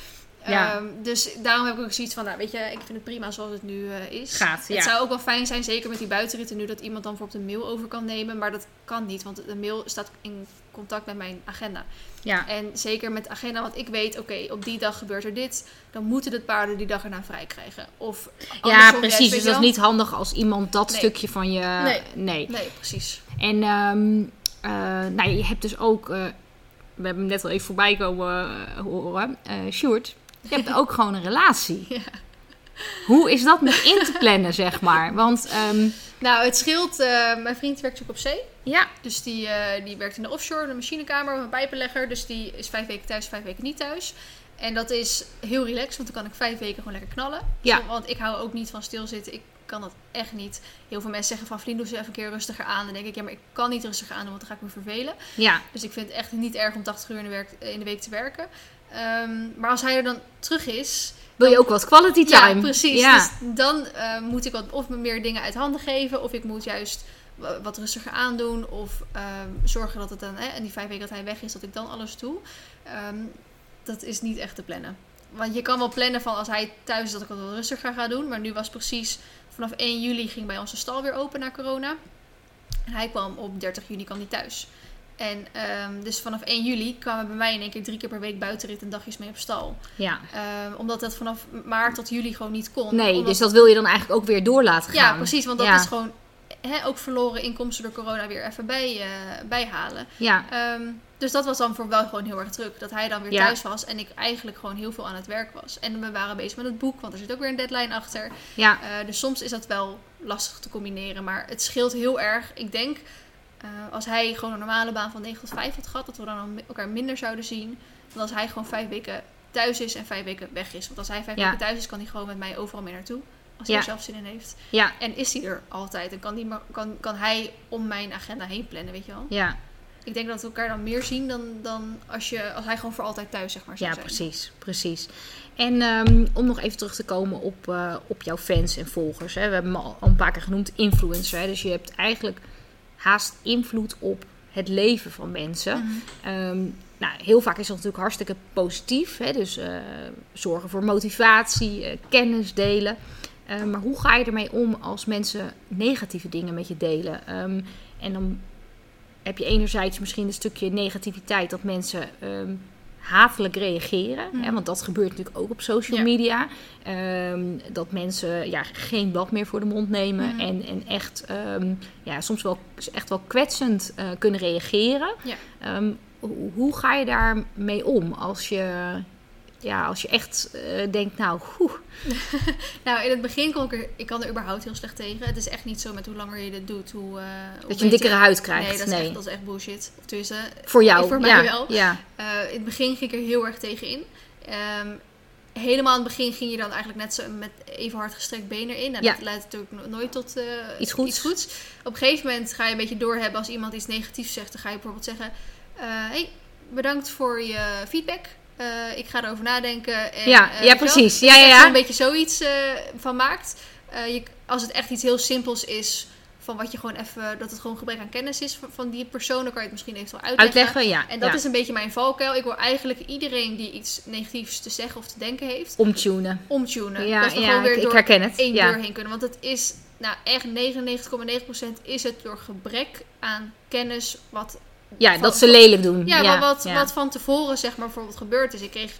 Ja. Ehm, dus daarom heb ik ook zoiets van, nou, weet je, ik vind het prima zoals het nu eh, is. Gaat, ja. Het zou ook wel fijn zijn, zeker met die buitenritten nu, dat iemand dan bijvoorbeeld een mail over kan nemen. Maar dat kan niet, want de mail staat in contact met mijn agenda. Ja. En zeker met agenda, want ik weet, oké, op die dag gebeurt er dit. Dan moeten de paarden die dag erna vrij krijgen. Of Ja, precies. Dus dat is niet handig als iemand dat Nee. stukje van je... Nee. nee. Nee, precies. En ehm, eh, nou, je hebt dus ook... eh, we hebben hem net al even voorbij komen horen. eh Sjoerd, je hebt ook gewoon een relatie. Ja. Hoe is dat met in te plannen, zeg maar? Want ehm, Nou, het scheelt. eh, mijn vriend werkt natuurlijk op zee. ja, Dus die, eh, die werkt in de offshore, de machinekamer, een pijpenlegger. Dus die is vijf weken thuis, vijf weken niet thuis. En dat is heel relaxed, want dan kan ik vijf weken gewoon lekker knallen. Ja. Zo, Want ik hou ook niet van stilzitten. Ik kan dat echt niet. Heel veel mensen zeggen van, vriend, doe ze even een keer rustiger aan. Dan denk ik, ja, maar ik kan niet rustiger aan doen, want dan ga ik me vervelen. ja, Dus ik vind het echt niet erg om 80 uur in de, werk, in de week te werken. Ehm, maar als hij er dan terug is, wil je ook wat quality time? ja, precies. Ja. Dus dan eh, moet ik wat, of me meer dingen uit handen geven, of ik moet juist wa- wat rustiger aandoen, of ehm, zorgen dat het dan, hè, en die vijf weken dat hij weg is, dat ik dan alles doe. Ehm, dat is niet echt te plannen. Want je kan wel plannen van als hij thuis is dat ik wat rustiger ga doen. Maar nu was precies vanaf 1 juli ging bij ons de stal weer open na corona. En hij kwam op 30 juni kwam hij thuis. En ehm, dus vanaf 1 juli kwamen bij mij in één keer drie keer per week buitenrit en dagjes mee op stal. ja. Ehm, omdat dat vanaf maart tot juli gewoon niet kon. Nee, Omdat- dus dat wil je dan eigenlijk ook weer door laten gaan. Ja, precies. Want dat Ja. is gewoon ook verloren inkomsten door corona weer even bij, eh, bijhalen. Ja, Ehm, dus dat was dan voor wel gewoon heel erg druk. Dat hij dan weer Ja. thuis was en ik eigenlijk gewoon heel veel aan het werk was. En we waren bezig met het boek, want er zit ook weer een deadline achter. ja, Eh, dus soms is dat wel lastig te combineren. Maar het scheelt heel erg. Ik denk, eh, als hij gewoon een normale baan van 9 tot 5 had gehad, dat we dan elkaar minder zouden zien. Dan als hij gewoon vijf weken thuis is en vijf weken weg is. Want als hij vijf Ja. weken thuis is, kan hij gewoon met mij overal mee naartoe. Als hij Ja. er zelf zin in heeft. ja, En is hij er altijd. En kan, die, kan, kan hij om mijn agenda heen plannen, weet je wel. ja. Ik denk dat we elkaar dan meer zien dan, dan als, je, als hij gewoon voor altijd thuis zeg maar, zou Ja, zijn. precies, precies. En ehm, om nog even terug te komen op, eh, op jouw fans en volgers. Hè. We hebben hem al al een paar keer genoemd, influencer. Hè. Dus je hebt eigenlijk haast invloed op het leven van mensen. Mhm. Ehm, nou, heel vaak is dat natuurlijk hartstikke positief. Hè? Dus eh, zorgen voor motivatie, eh, kennis delen. Eh, maar hoe ga je ermee om als mensen negatieve dingen met je delen? Ehm, en dan heb je enerzijds misschien een stukje negativiteit dat mensen ehm, hatelijk reageren. Hè? Want dat gebeurt natuurlijk ook op social Ja. media. Ehm, dat mensen ja, geen blad meer voor de mond nemen. Mhm. En, en echt, ehm, ja, soms wel, echt wel kwetsend eh, kunnen reageren. Ja. Ehm, hoe, hoe ga je daarmee om als je, ja, als je echt eh, denkt, nou, oeh, Nou, in het begin kon ik er, ik kan er überhaupt heel slecht tegen. Het is echt niet zo met hoe langer je dit doet, hoe, eh, hoe dat je een dikkere huid krijgt? Nee, dat is. Echt, dat is echt bullshit. Of tussen. voor jou? voor mij ja, wel. Ja, Eh, in het begin ging ik er heel erg tegen in. Ehm, helemaal in het begin ging je dan eigenlijk net zo met even hard gestrekt benen in. En Ja. dat leidt natuurlijk no- nooit tot Iets goeds. Op een gegeven moment ga je een beetje doorhebben als iemand iets negatiefs zegt. Dan ga je bijvoorbeeld zeggen: hey, bedankt voor je feedback. Eh, ik ga erover nadenken. En, Ja, eh, ja, precies. Dat Ja, je ja, er ja. een beetje zoiets eh, van maakt. Je, als het echt iets heel simpels is. Van wat je gewoon even, dat het gewoon gebrek aan kennis is van, die persoon, dan kan je het misschien eventueel uitleggen. uitleggen, ja. En dat ja. is een beetje mijn valkuil. Ik wil eigenlijk iedereen die iets negatiefs te zeggen of te denken heeft, Omtunen. omtunen. Ja, dat we ja gewoon weer ik, ik door herken het. één Ja. deur heen kunnen. Want het is, nou echt 99,9% is het door gebrek aan kennis wat... ja, van- dat ze lelijk doen. Ja, ja, wat, ja. wat van tevoren zeg maar bijvoorbeeld gebeurd is. Ik kreeg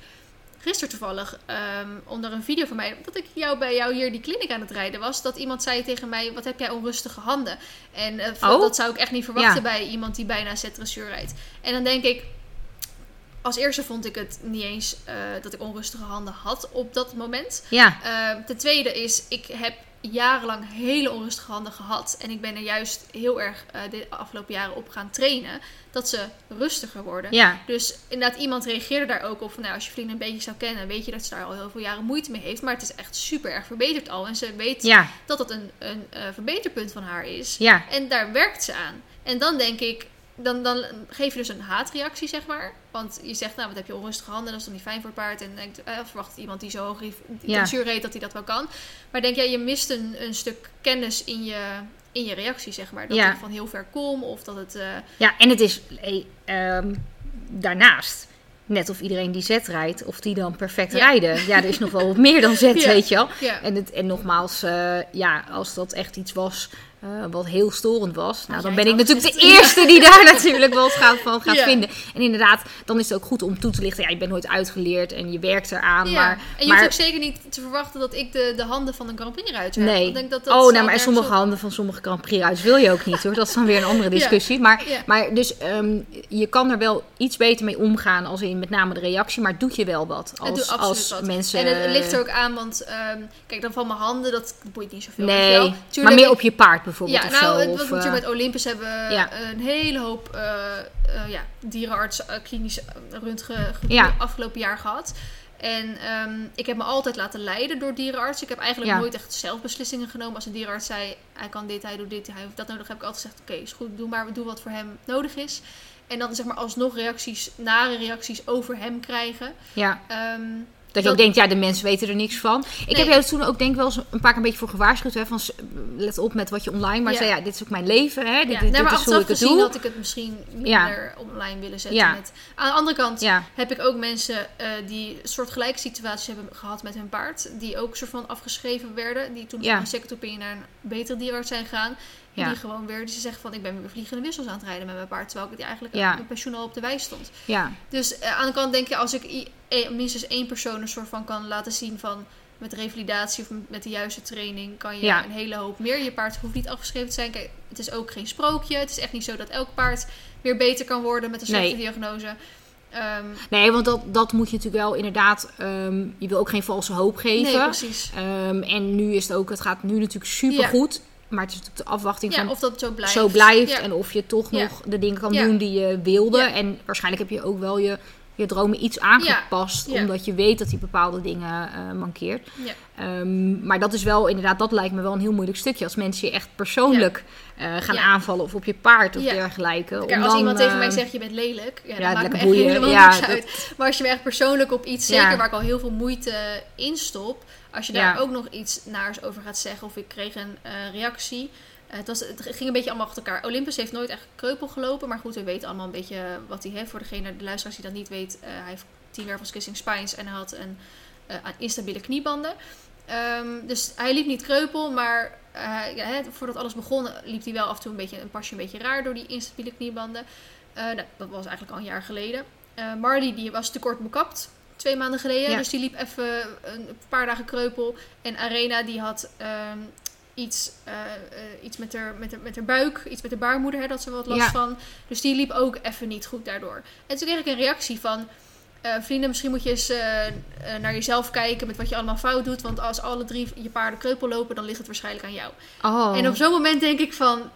gisteren toevallig ehm, onder een video van mij... dat ik jou bij jou hier die kliniek aan het rijden was... dat iemand zei tegen mij, wat heb jij onrustige handen? En eh, Oh. dat zou ik echt niet verwachten Ja. bij iemand die bijna Z-dressuur rijdt. En dan denk ik... Als eerste vond ik het niet eens eh, dat ik onrustige handen had op dat moment. Ja, Uh, ten tweede is, ik heb jarenlang hele onrustige handen gehad. En ik ben er juist heel erg eh, de afgelopen jaren op gaan trainen. Dat ze rustiger worden. ja, Dus inderdaad, iemand reageerde daar ook op van... Nou, als je vriendin een beetje zou kennen, weet je dat ze daar al heel veel jaren moeite mee heeft. Maar het is echt super erg verbeterd al. En ze weet ja, dat dat een, een eh, verbeterpunt van haar is. ja. En daar werkt ze aan. En dan denk ik, dan, dan geef je dus een haatreactie, zeg maar. Want je zegt, nou, wat heb je onrustige handen, dat is toch niet fijn voor het paard. En dan denkt, eh, verwacht iemand die zo hoog Ja. reed dat hij dat wel kan. Maar denk jij, je mist een, een stuk kennis in je, in je reactie, zeg maar. Dat Ja. ik van heel ver kom, of dat het... eh, Ja, en het is eh, ehm, daarnaast net of iedereen die zet rijdt, of die dan perfect Ja. rijden. Ja, er is nog wel wat meer dan zet, Ja. weet je wel. Ja. En, het, en nogmaals, eh, ja, als dat echt iets was eh, wat heel storend was, nou, dan ben ik natuurlijk de eerste die daar natuurlijk wel gaat, van gaat Ja. vinden. En inderdaad, dan is het ook goed om toe te lichten. Ja, je bent nooit uitgeleerd en je werkt eraan, Ja. maar... en je maar, hoeft ook zeker niet te verwachten dat ik de, de handen van een Grand Prix ruiter heb. Nee. Ik denk dat dat oh, nou, maar sommige op. handen van sommige Grand Prix ruiters wil je ook niet hoor. Dat is dan weer een andere discussie. Maar, Ja. maar dus ehm, je kan er wel iets beter mee omgaan als in met name de reactie. Maar doet je wel wat als, als wat. mensen... En het ligt er ook aan, want ehm, kijk, dan van mijn handen, dat boeit niet zoveel. Nee, maar meer ik- op je paard bijvoorbeeld Ja, of nou, zo. wat we eh, natuurlijk met Olympus hebben ja. een hele hoop eh, eh, ja, dierenarts, klinisch röntgen Ja. afgelopen jaar gehad. En ehm, ik heb me altijd laten leiden door dierenarts. Ik heb eigenlijk Ja. nooit echt zelf beslissingen genomen. Als een dierenarts zei, hij kan dit, hij doet dit, hij heeft dat nodig, heb ik altijd gezegd, oké, is goed, doe maar, doe wat voor hem nodig is. En dan zeg maar alsnog reacties, nare reacties over hem krijgen. ja. Ehm, Dat je ook denkt, ja, de mensen weten er niks van. Ik Nee. heb jou toen ook denk ik wel eens een paar keer een beetje voor gewaarschuwd. Hè, van, let op met wat je online... Maar Ja. zei, ja, dit is ook mijn leven. Hè, dit, ja, dit, nee, maar dit is hoe ik het doe. had ik het misschien minder Ja. online willen zetten. Met. Aan de andere kant heb ik ook mensen eh, die soortgelijke situaties hebben gehad met hun paard. Die ook soort van afgeschreven werden. Die toen van een second opinion naar een betere dierarts zijn gegaan. Ja. die gewoon weer, die ze zeggen van ik ben weer vliegende wissels aan het rijden met mijn paard. Terwijl ik eigenlijk Ja. mijn pensioen al op de wijs stond. ja, Dus eh, aan de kant denk je, als ik i- e- minstens één persoon een soort van kan laten zien van met revalidatie of met de juiste training kan je Ja. een hele hoop meer. Je paard hoeft niet afgeschreven te zijn. Kijk, het is ook geen sprookje. Het is echt niet zo dat elk paard weer beter kan worden met een slechte Nee. diagnose. Ehm, Nee, want dat, dat moet je natuurlijk wel inderdaad... ehm, je wil ook geen valse hoop geven. nee, precies. Ehm, en nu is het ook, het gaat nu natuurlijk supergoed. Maar het is natuurlijk de afwachting Ja, van of dat zo blijft. zo blijft. Ja. En of je toch nog de dingen kan doen die je wilde. En waarschijnlijk heb je ook wel je, je dromen iets aangepast. Ja. Omdat je weet dat die bepaalde dingen eh, mankeert. Ja. Ehm, maar dat is wel inderdaad, dat lijkt me wel een heel moeilijk stukje. Als mensen je echt persoonlijk eh, gaan aanvallen. Of op je paard of dergelijke. Kijk, om als dan, iemand tegen eh, mij zegt je bent lelijk, ja, ja, dat maakt me echt boeien. helemaal Ja, niks dat- uit. Maar als je me echt persoonlijk op iets, Ja. zeker waar ik al heel veel moeite in stop, als je daar Ja. ook nog iets naars over gaat zeggen of ik kreeg een eh, reactie. Het, was, het ging een beetje allemaal achter elkaar. Olympus heeft nooit echt kreupel gelopen, maar goed, we weten allemaal een beetje wat hij heeft. Voor degene, de luisteraars die dat niet weet, eh, hij heeft tien wervels kissing spines en hij had een eh, instabiele kniebanden. Ehm, dus hij liep niet kreupel, maar eh, ja, voordat alles begon liep hij wel af en toe een beetje een pasje een beetje raar door die instabiele kniebanden. Nou, dat was eigenlijk al een jaar geleden. Marley die was te kort bekapt twee maanden geleden, Ja. dus die liep even een paar dagen kreupel. En Arena die had ehm, iets, eh, eh, iets met, haar, met, haar, met haar buik, iets met haar baarmoeder, hè, dat ze wat last Ja. van. Dus die liep ook even niet goed daardoor. En toen kreeg ik een reactie van... eh, vrienden, misschien moet je eens naar jezelf kijken met wat je allemaal fout doet. Want als alle drie je paarden kreupel lopen, dan ligt het waarschijnlijk aan jou. Oh. En op zo'n moment denk ik van...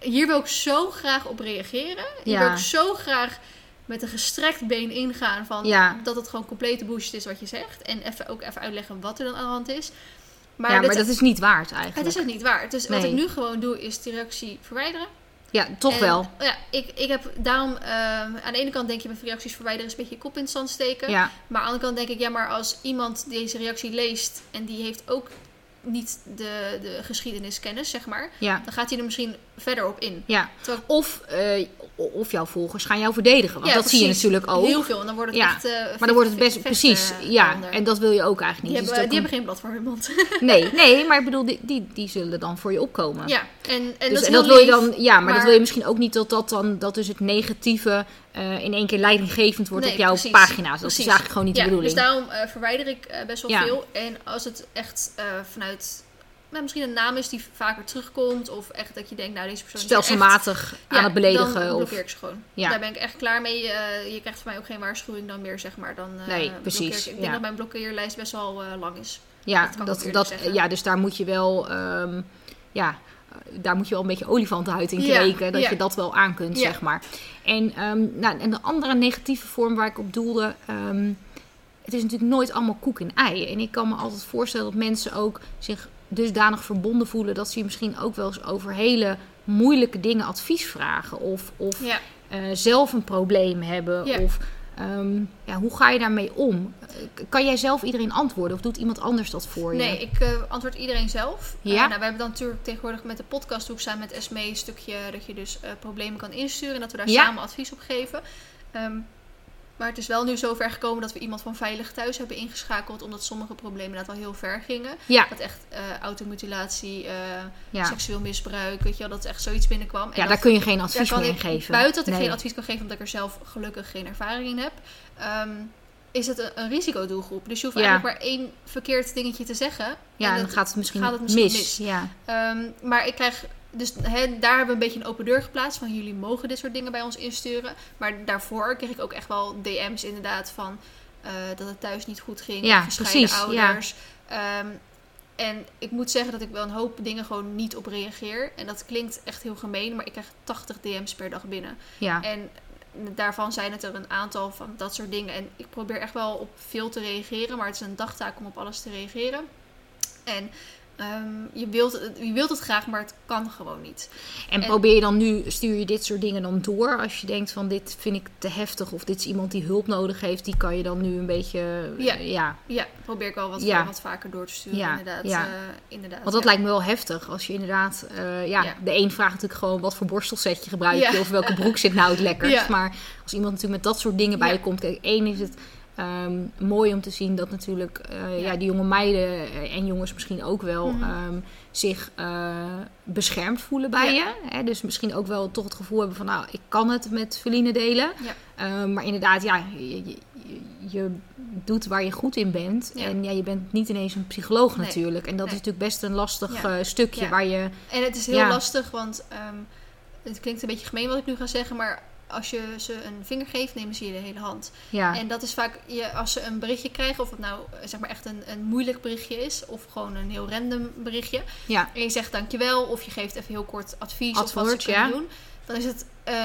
Hier wil ik zo graag op reageren. Hier Ja. wil ik zo graag met een gestrekt been ingaan van Ja. dat het gewoon complete bullshit is wat je zegt. En even, ook even uitleggen wat er dan aan de hand is. Maar, ja, maar dat is niet waard eigenlijk. het is het niet waard. Dus wat ik nu gewoon doe, is die reactie verwijderen. Ja, toch En, wel. Ja, ik, ik heb daarom... ehm, aan de ene kant denk je met reacties verwijderen is een beetje je kop in het zand steken. Ja, Maar aan de andere kant denk ik, ja, maar als iemand deze reactie leest en die heeft ook niet de, de geschiedeniskennis, zeg maar, ja, dan gaat hij er misschien verder op in. ja. Terwijl- Of, eh, of jouw volgers gaan jou verdedigen. Want Ja, dat zie je natuurlijk ook. Heel veel. En dan wordt het Ja, echt... eh, Maar dan wordt het best precies. vechten Ja, en dat wil je ook eigenlijk die, niet. Dus hebben, die hebben geen blad voor hun mond. Nee, nee, maar ik bedoel, die, die, die zullen dan voor je opkomen. ja, en, en dus, dat en wil je dan, ja, maar, dat wil je misschien ook niet dat dat dan, dat dus het negatieve eh, in één keer leidinggevend wordt Nee, op jouw precies. pagina's. Dat Precies. is eigenlijk gewoon niet ja, de bedoeling. Dus daarom eh, verwijder ik eh, best wel veel. En als het echt eh, vanuit... Nou, misschien een naam is die vaker terugkomt. Of echt dat je denkt, nou deze persoon is echt Stelselmatig aan Ja, het beledigen. Dan blokkeer ik ze gewoon. Ja. Daar ben ik echt klaar mee. Eh, je krijgt van mij ook geen waarschuwing dan meer, zeg maar. Dan, eh, Nee, precies, Ik, ik denk ja. dat mijn blokkeerlijst best wel eh, lang is. ja, dat dat, ja, dus daar moet je wel, ehm, ja, daar moet je wel een beetje olifantenhuid in Ja, kweken. dat ja. je dat wel aan kunt, Ja. zeg maar. En, ehm, nou, en de andere negatieve vorm waar ik op doelde... ehm, het is natuurlijk nooit allemaal koek en ei. En ik kan me altijd voorstellen dat mensen ook zich dusdanig verbonden voelen... dat ze je misschien ook wel eens over hele moeilijke dingen advies vragen. Of, of Ja. eh, zelf een probleem hebben. Ja. Of ehm, ja, hoe ga je daarmee om? Eh, Kan jij zelf iedereen antwoorden of doet iemand anders dat voor je? Nee, ik eh, antwoord iedereen zelf. Ja? Nou, we hebben dan natuurlijk tegenwoordig met de podcast ook samen met Esmee een stukje dat je dus problemen kan insturen en dat we daar Ja. samen advies op geven. Ehm, Maar het is wel nu zover gekomen dat we iemand van Veilig Thuis hebben ingeschakeld. Omdat sommige problemen inderdaad wel heel ver gingen. Ja, Dat echt eh, automutilatie, eh, ja. seksueel misbruik, weet je wel, dat echt zoiets binnenkwam. En ja dat- daar kun je geen advies meer in geven. Buiten dat ik Nee. geen advies kan geven, omdat ik er zelf gelukkig geen ervaring in heb. ehm, is het een, een risicodoelgroep. Dus je hoeft Ja. eigenlijk maar één verkeerd dingetje te zeggen. Ja, en dan dat- gaat het misschien, gaat het misschien mis. mis. Ja. Ehm, maar ik krijg. Dus daar hebben we een beetje een open deur geplaatst. Van jullie mogen dit soort dingen bij ons insturen. Maar daarvoor kreeg ik ook echt wel DM's inderdaad van eh, dat het thuis niet goed ging. Ja, gescheiden precies, ja. ouders. Ehm, en ik moet zeggen dat ik wel een hoop dingen gewoon niet op reageer. En dat klinkt echt heel gemeen, maar ik krijg 80 DM's per dag binnen. Ja. En daarvan zijn het er een aantal van dat soort dingen. En ik probeer echt wel op veel te reageren, maar het is een dagtaak om op alles te reageren. En ehm, je, wilt, het- je wilt het graag, maar het kan gewoon niet. En En- probeer je dan nu, stuur je dit soort dingen dan door als je denkt van dit vind ik te heftig of dit is iemand die hulp nodig heeft, die kan je dan nu een beetje, Ja. eh, ja. Ja, probeer ik wel wat, Ja. wat vaker door te sturen, Ja, inderdaad. ja. eh, inderdaad Want dat lijkt me wel heftig als je inderdaad, eh, ja, de een vraagt natuurlijk gewoon wat voor borstelset je gebruikt Ja. je of welke broek zit nou het lekkerst. Maar als iemand natuurlijk met dat soort dingen bij je komt, kijk, één is het ehm, mooi om te zien dat natuurlijk eh, ja. Ja. die jonge meiden eh, en jongens misschien ook wel Mhm. ehm, zich eh, beschermd voelen bij Ja. je. Hè? Dus misschien ook wel toch het gevoel hebben van nou, ik kan het met Feline delen. Ja. Ehm, maar inderdaad, ja, je, je, je- je doet waar je goed in bent. En ja, je bent niet ineens een psycholoog Nee. natuurlijk. En dat Nee. is natuurlijk best een lastig stukje waar je... En het is heel lastig, want het klinkt een beetje gemeen wat ik nu ga zeggen, maar als je ze een vinger geeft, nemen ze je de hele hand. Ja, En dat is vaak, je, als ze een berichtje krijgen, of het nou eh, zeg maar echt een, een moeilijk berichtje is, of gewoon een heel random berichtje, ja, en je zegt dankjewel, of je geeft even heel kort advies of wat ze kunnen ja. doen, dan is het eh,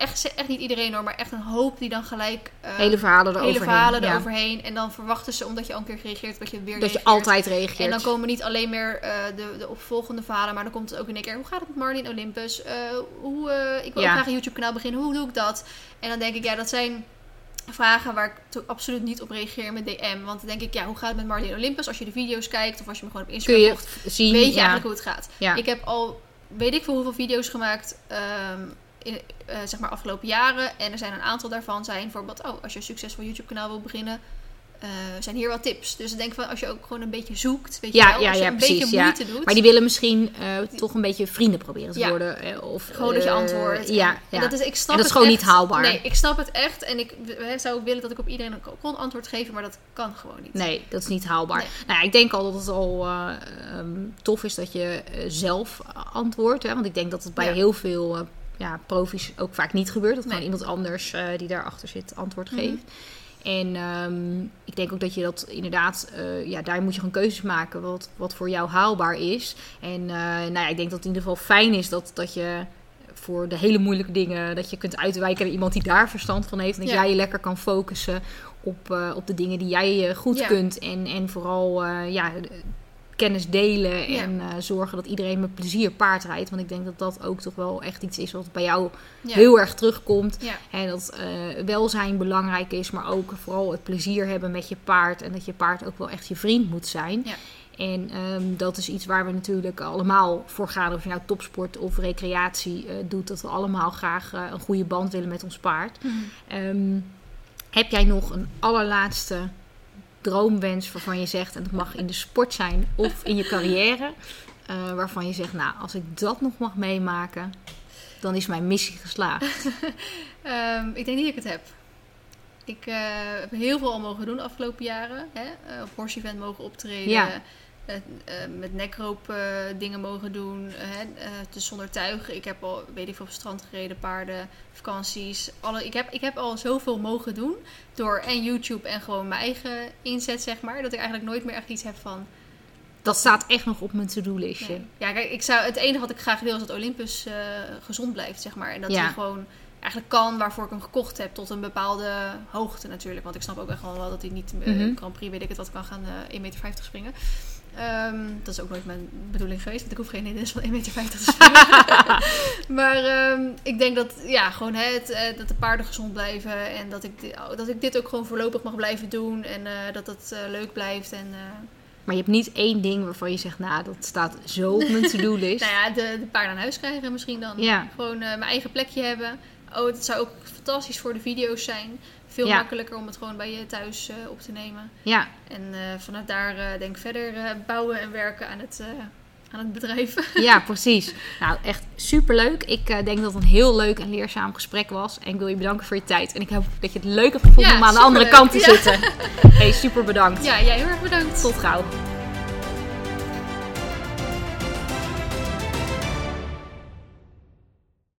echt, echt niet iedereen hoor, maar echt een hoop die dan gelijk eh, hele verhalen hele eroverheen. verhalen ja. eroverheen. En dan verwachten ze, omdat je al een keer gereageerd dat je weer Dat je altijd reageert. En dan komen niet alleen meer eh, de, de opvolgende verhalen, maar dan komt het ook in één keer. Hoe gaat het met Marlin Olympus? Eh, hoe, ik wil Ja. ook graag een YouTube kanaal beginnen. Hoe doe ik dat? En dan denk ik, ja, dat zijn vragen waar ik absoluut niet op reageer met DM. Want dan denk ik, ja, hoe gaat het met Marlin Olympus? Als je de video's kijkt of als je me gewoon op Instagram volgt, weet je ja, eigenlijk hoe het gaat. ja. Ik heb al, weet ik veel hoeveel video's gemaakt ehm, in, eh, zeg maar afgelopen jaren. En er zijn een aantal daarvan zijn bijvoorbeeld, oh, als je een succesvol YouTube kanaal wil beginnen, eh, zijn hier wat tips. Dus ik denk van, als je ook gewoon een beetje zoekt, weet je Ja, wel, ja, als je ja, een precies, beetje moeite doet. Maar die willen misschien eh, toch een beetje vrienden proberen te worden. Of, Gewoon dat je antwoordt. En- Ja, en, dat is, ik snap En dat is het gewoon echt. niet haalbaar. Nee, ik snap het echt. En ik zou willen dat ik op iedereen een kon antwoord geven, maar dat kan gewoon niet. Nee, dat is niet haalbaar. Nee. Nou ja, ik denk al dat het al eh, ehm, tof is dat je zelf antwoordt. Hè? Want ik denk dat het bij heel veel ja, profi's ook vaak niet gebeurt. Dat gewoon iemand anders eh, die daarachter zit antwoord Mhm. geeft. En ehm, ik denk ook dat je dat inderdaad, eh, ja, daar moet je gewoon keuzes maken wat, wat voor jou haalbaar is. En eh, nou ja, ik denk dat het in ieder geval fijn is dat, dat je voor de hele moeilijke dingen, dat je kunt uitwijken naar iemand die daar verstand van heeft. En dat Ja. jij je lekker kan focussen op, op de dingen die jij goed Ja. kunt. En, en vooral ja, kennis delen Ja. en eh, zorgen dat iedereen met plezier paard rijdt. Want ik denk dat dat ook toch wel echt iets is wat bij jou Ja. heel erg terugkomt. Ja. En dat eh, welzijn belangrijk is, maar ook vooral het plezier hebben met je paard. En dat je paard ook wel echt je vriend moet zijn. Ja. En ehm, dat is iets waar we natuurlijk allemaal voor gaan. Of je nou topsport of recreatie eh, doet. Dat we allemaal graag een goede band willen met ons paard. Mhm. Ehm, heb jij nog een allerlaatste droomwens waarvan je zegt... en dat mag in de sport zijn of in je carrière... eh, waarvan je zegt, nou, als ik dat nog mag meemaken... dan is mijn missie geslaagd. Ehm, ik denk niet dat ik het heb. Ik eh, heb heel veel al mogen doen de afgelopen jaren. Hè? Eh, op horse event mogen optreden. Ja. Eh, met nekroop eh, dingen mogen doen. hè? dus zonder tuig. Ik heb al, weet ik veel, op het strand gereden, paarden, vakanties. Alle, ik, heb, ik heb al zoveel mogen doen. Door en YouTube en gewoon mijn eigen inzet, zeg maar. Dat ik eigenlijk nooit meer echt iets heb van... Dat staat echt nog op mijn to-do-listje. Nee. Ja, kijk, ik zou, het enige wat ik graag wil is dat Olympus gezond blijft, zeg maar. En dat Ja. hij gewoon eigenlijk kan waarvoor ik hem gekocht heb, tot een bepaalde hoogte natuurlijk. Want ik snap ook echt wel dat hij niet eh Mhm. Grand Prix, weet ik het wat, kan gaan eh 1,50 meter springen. Ehm, dat is ook nooit mijn bedoeling geweest, want ik hoef geen hindernis van 1,50 meter te springen. maar ehm, ik denk dat, ja, gewoon hè, het, eh, dat de paarden gezond blijven en dat ik, di- dat ik dit ook gewoon voorlopig mag blijven doen en eh, dat het eh, leuk blijft. En, Maar je hebt niet één ding waarvan je zegt, nou, dat staat zo op mijn to-do-list. Nou ja, de, de paarden aan huis krijgen misschien dan. Ja. Gewoon mijn eigen plekje hebben. Oh, het zou ook fantastisch voor de video's zijn. Veel Ja. makkelijker om het gewoon bij je thuis eh, op te nemen. Ja, En eh, vanuit daar eh, denk ik verder bouwen en werken aan het, aan het bedrijf. ja, precies. Nou, echt superleuk. Ik denk dat het een heel leuk en leerzaam gesprek was. En ik wil je bedanken voor je tijd. En ik hoop dat je het leuk hebt gevonden Ja, om aan de andere kant te Ja. zitten. Hey, super bedankt. ja, jij heel erg bedankt. Tot gauw.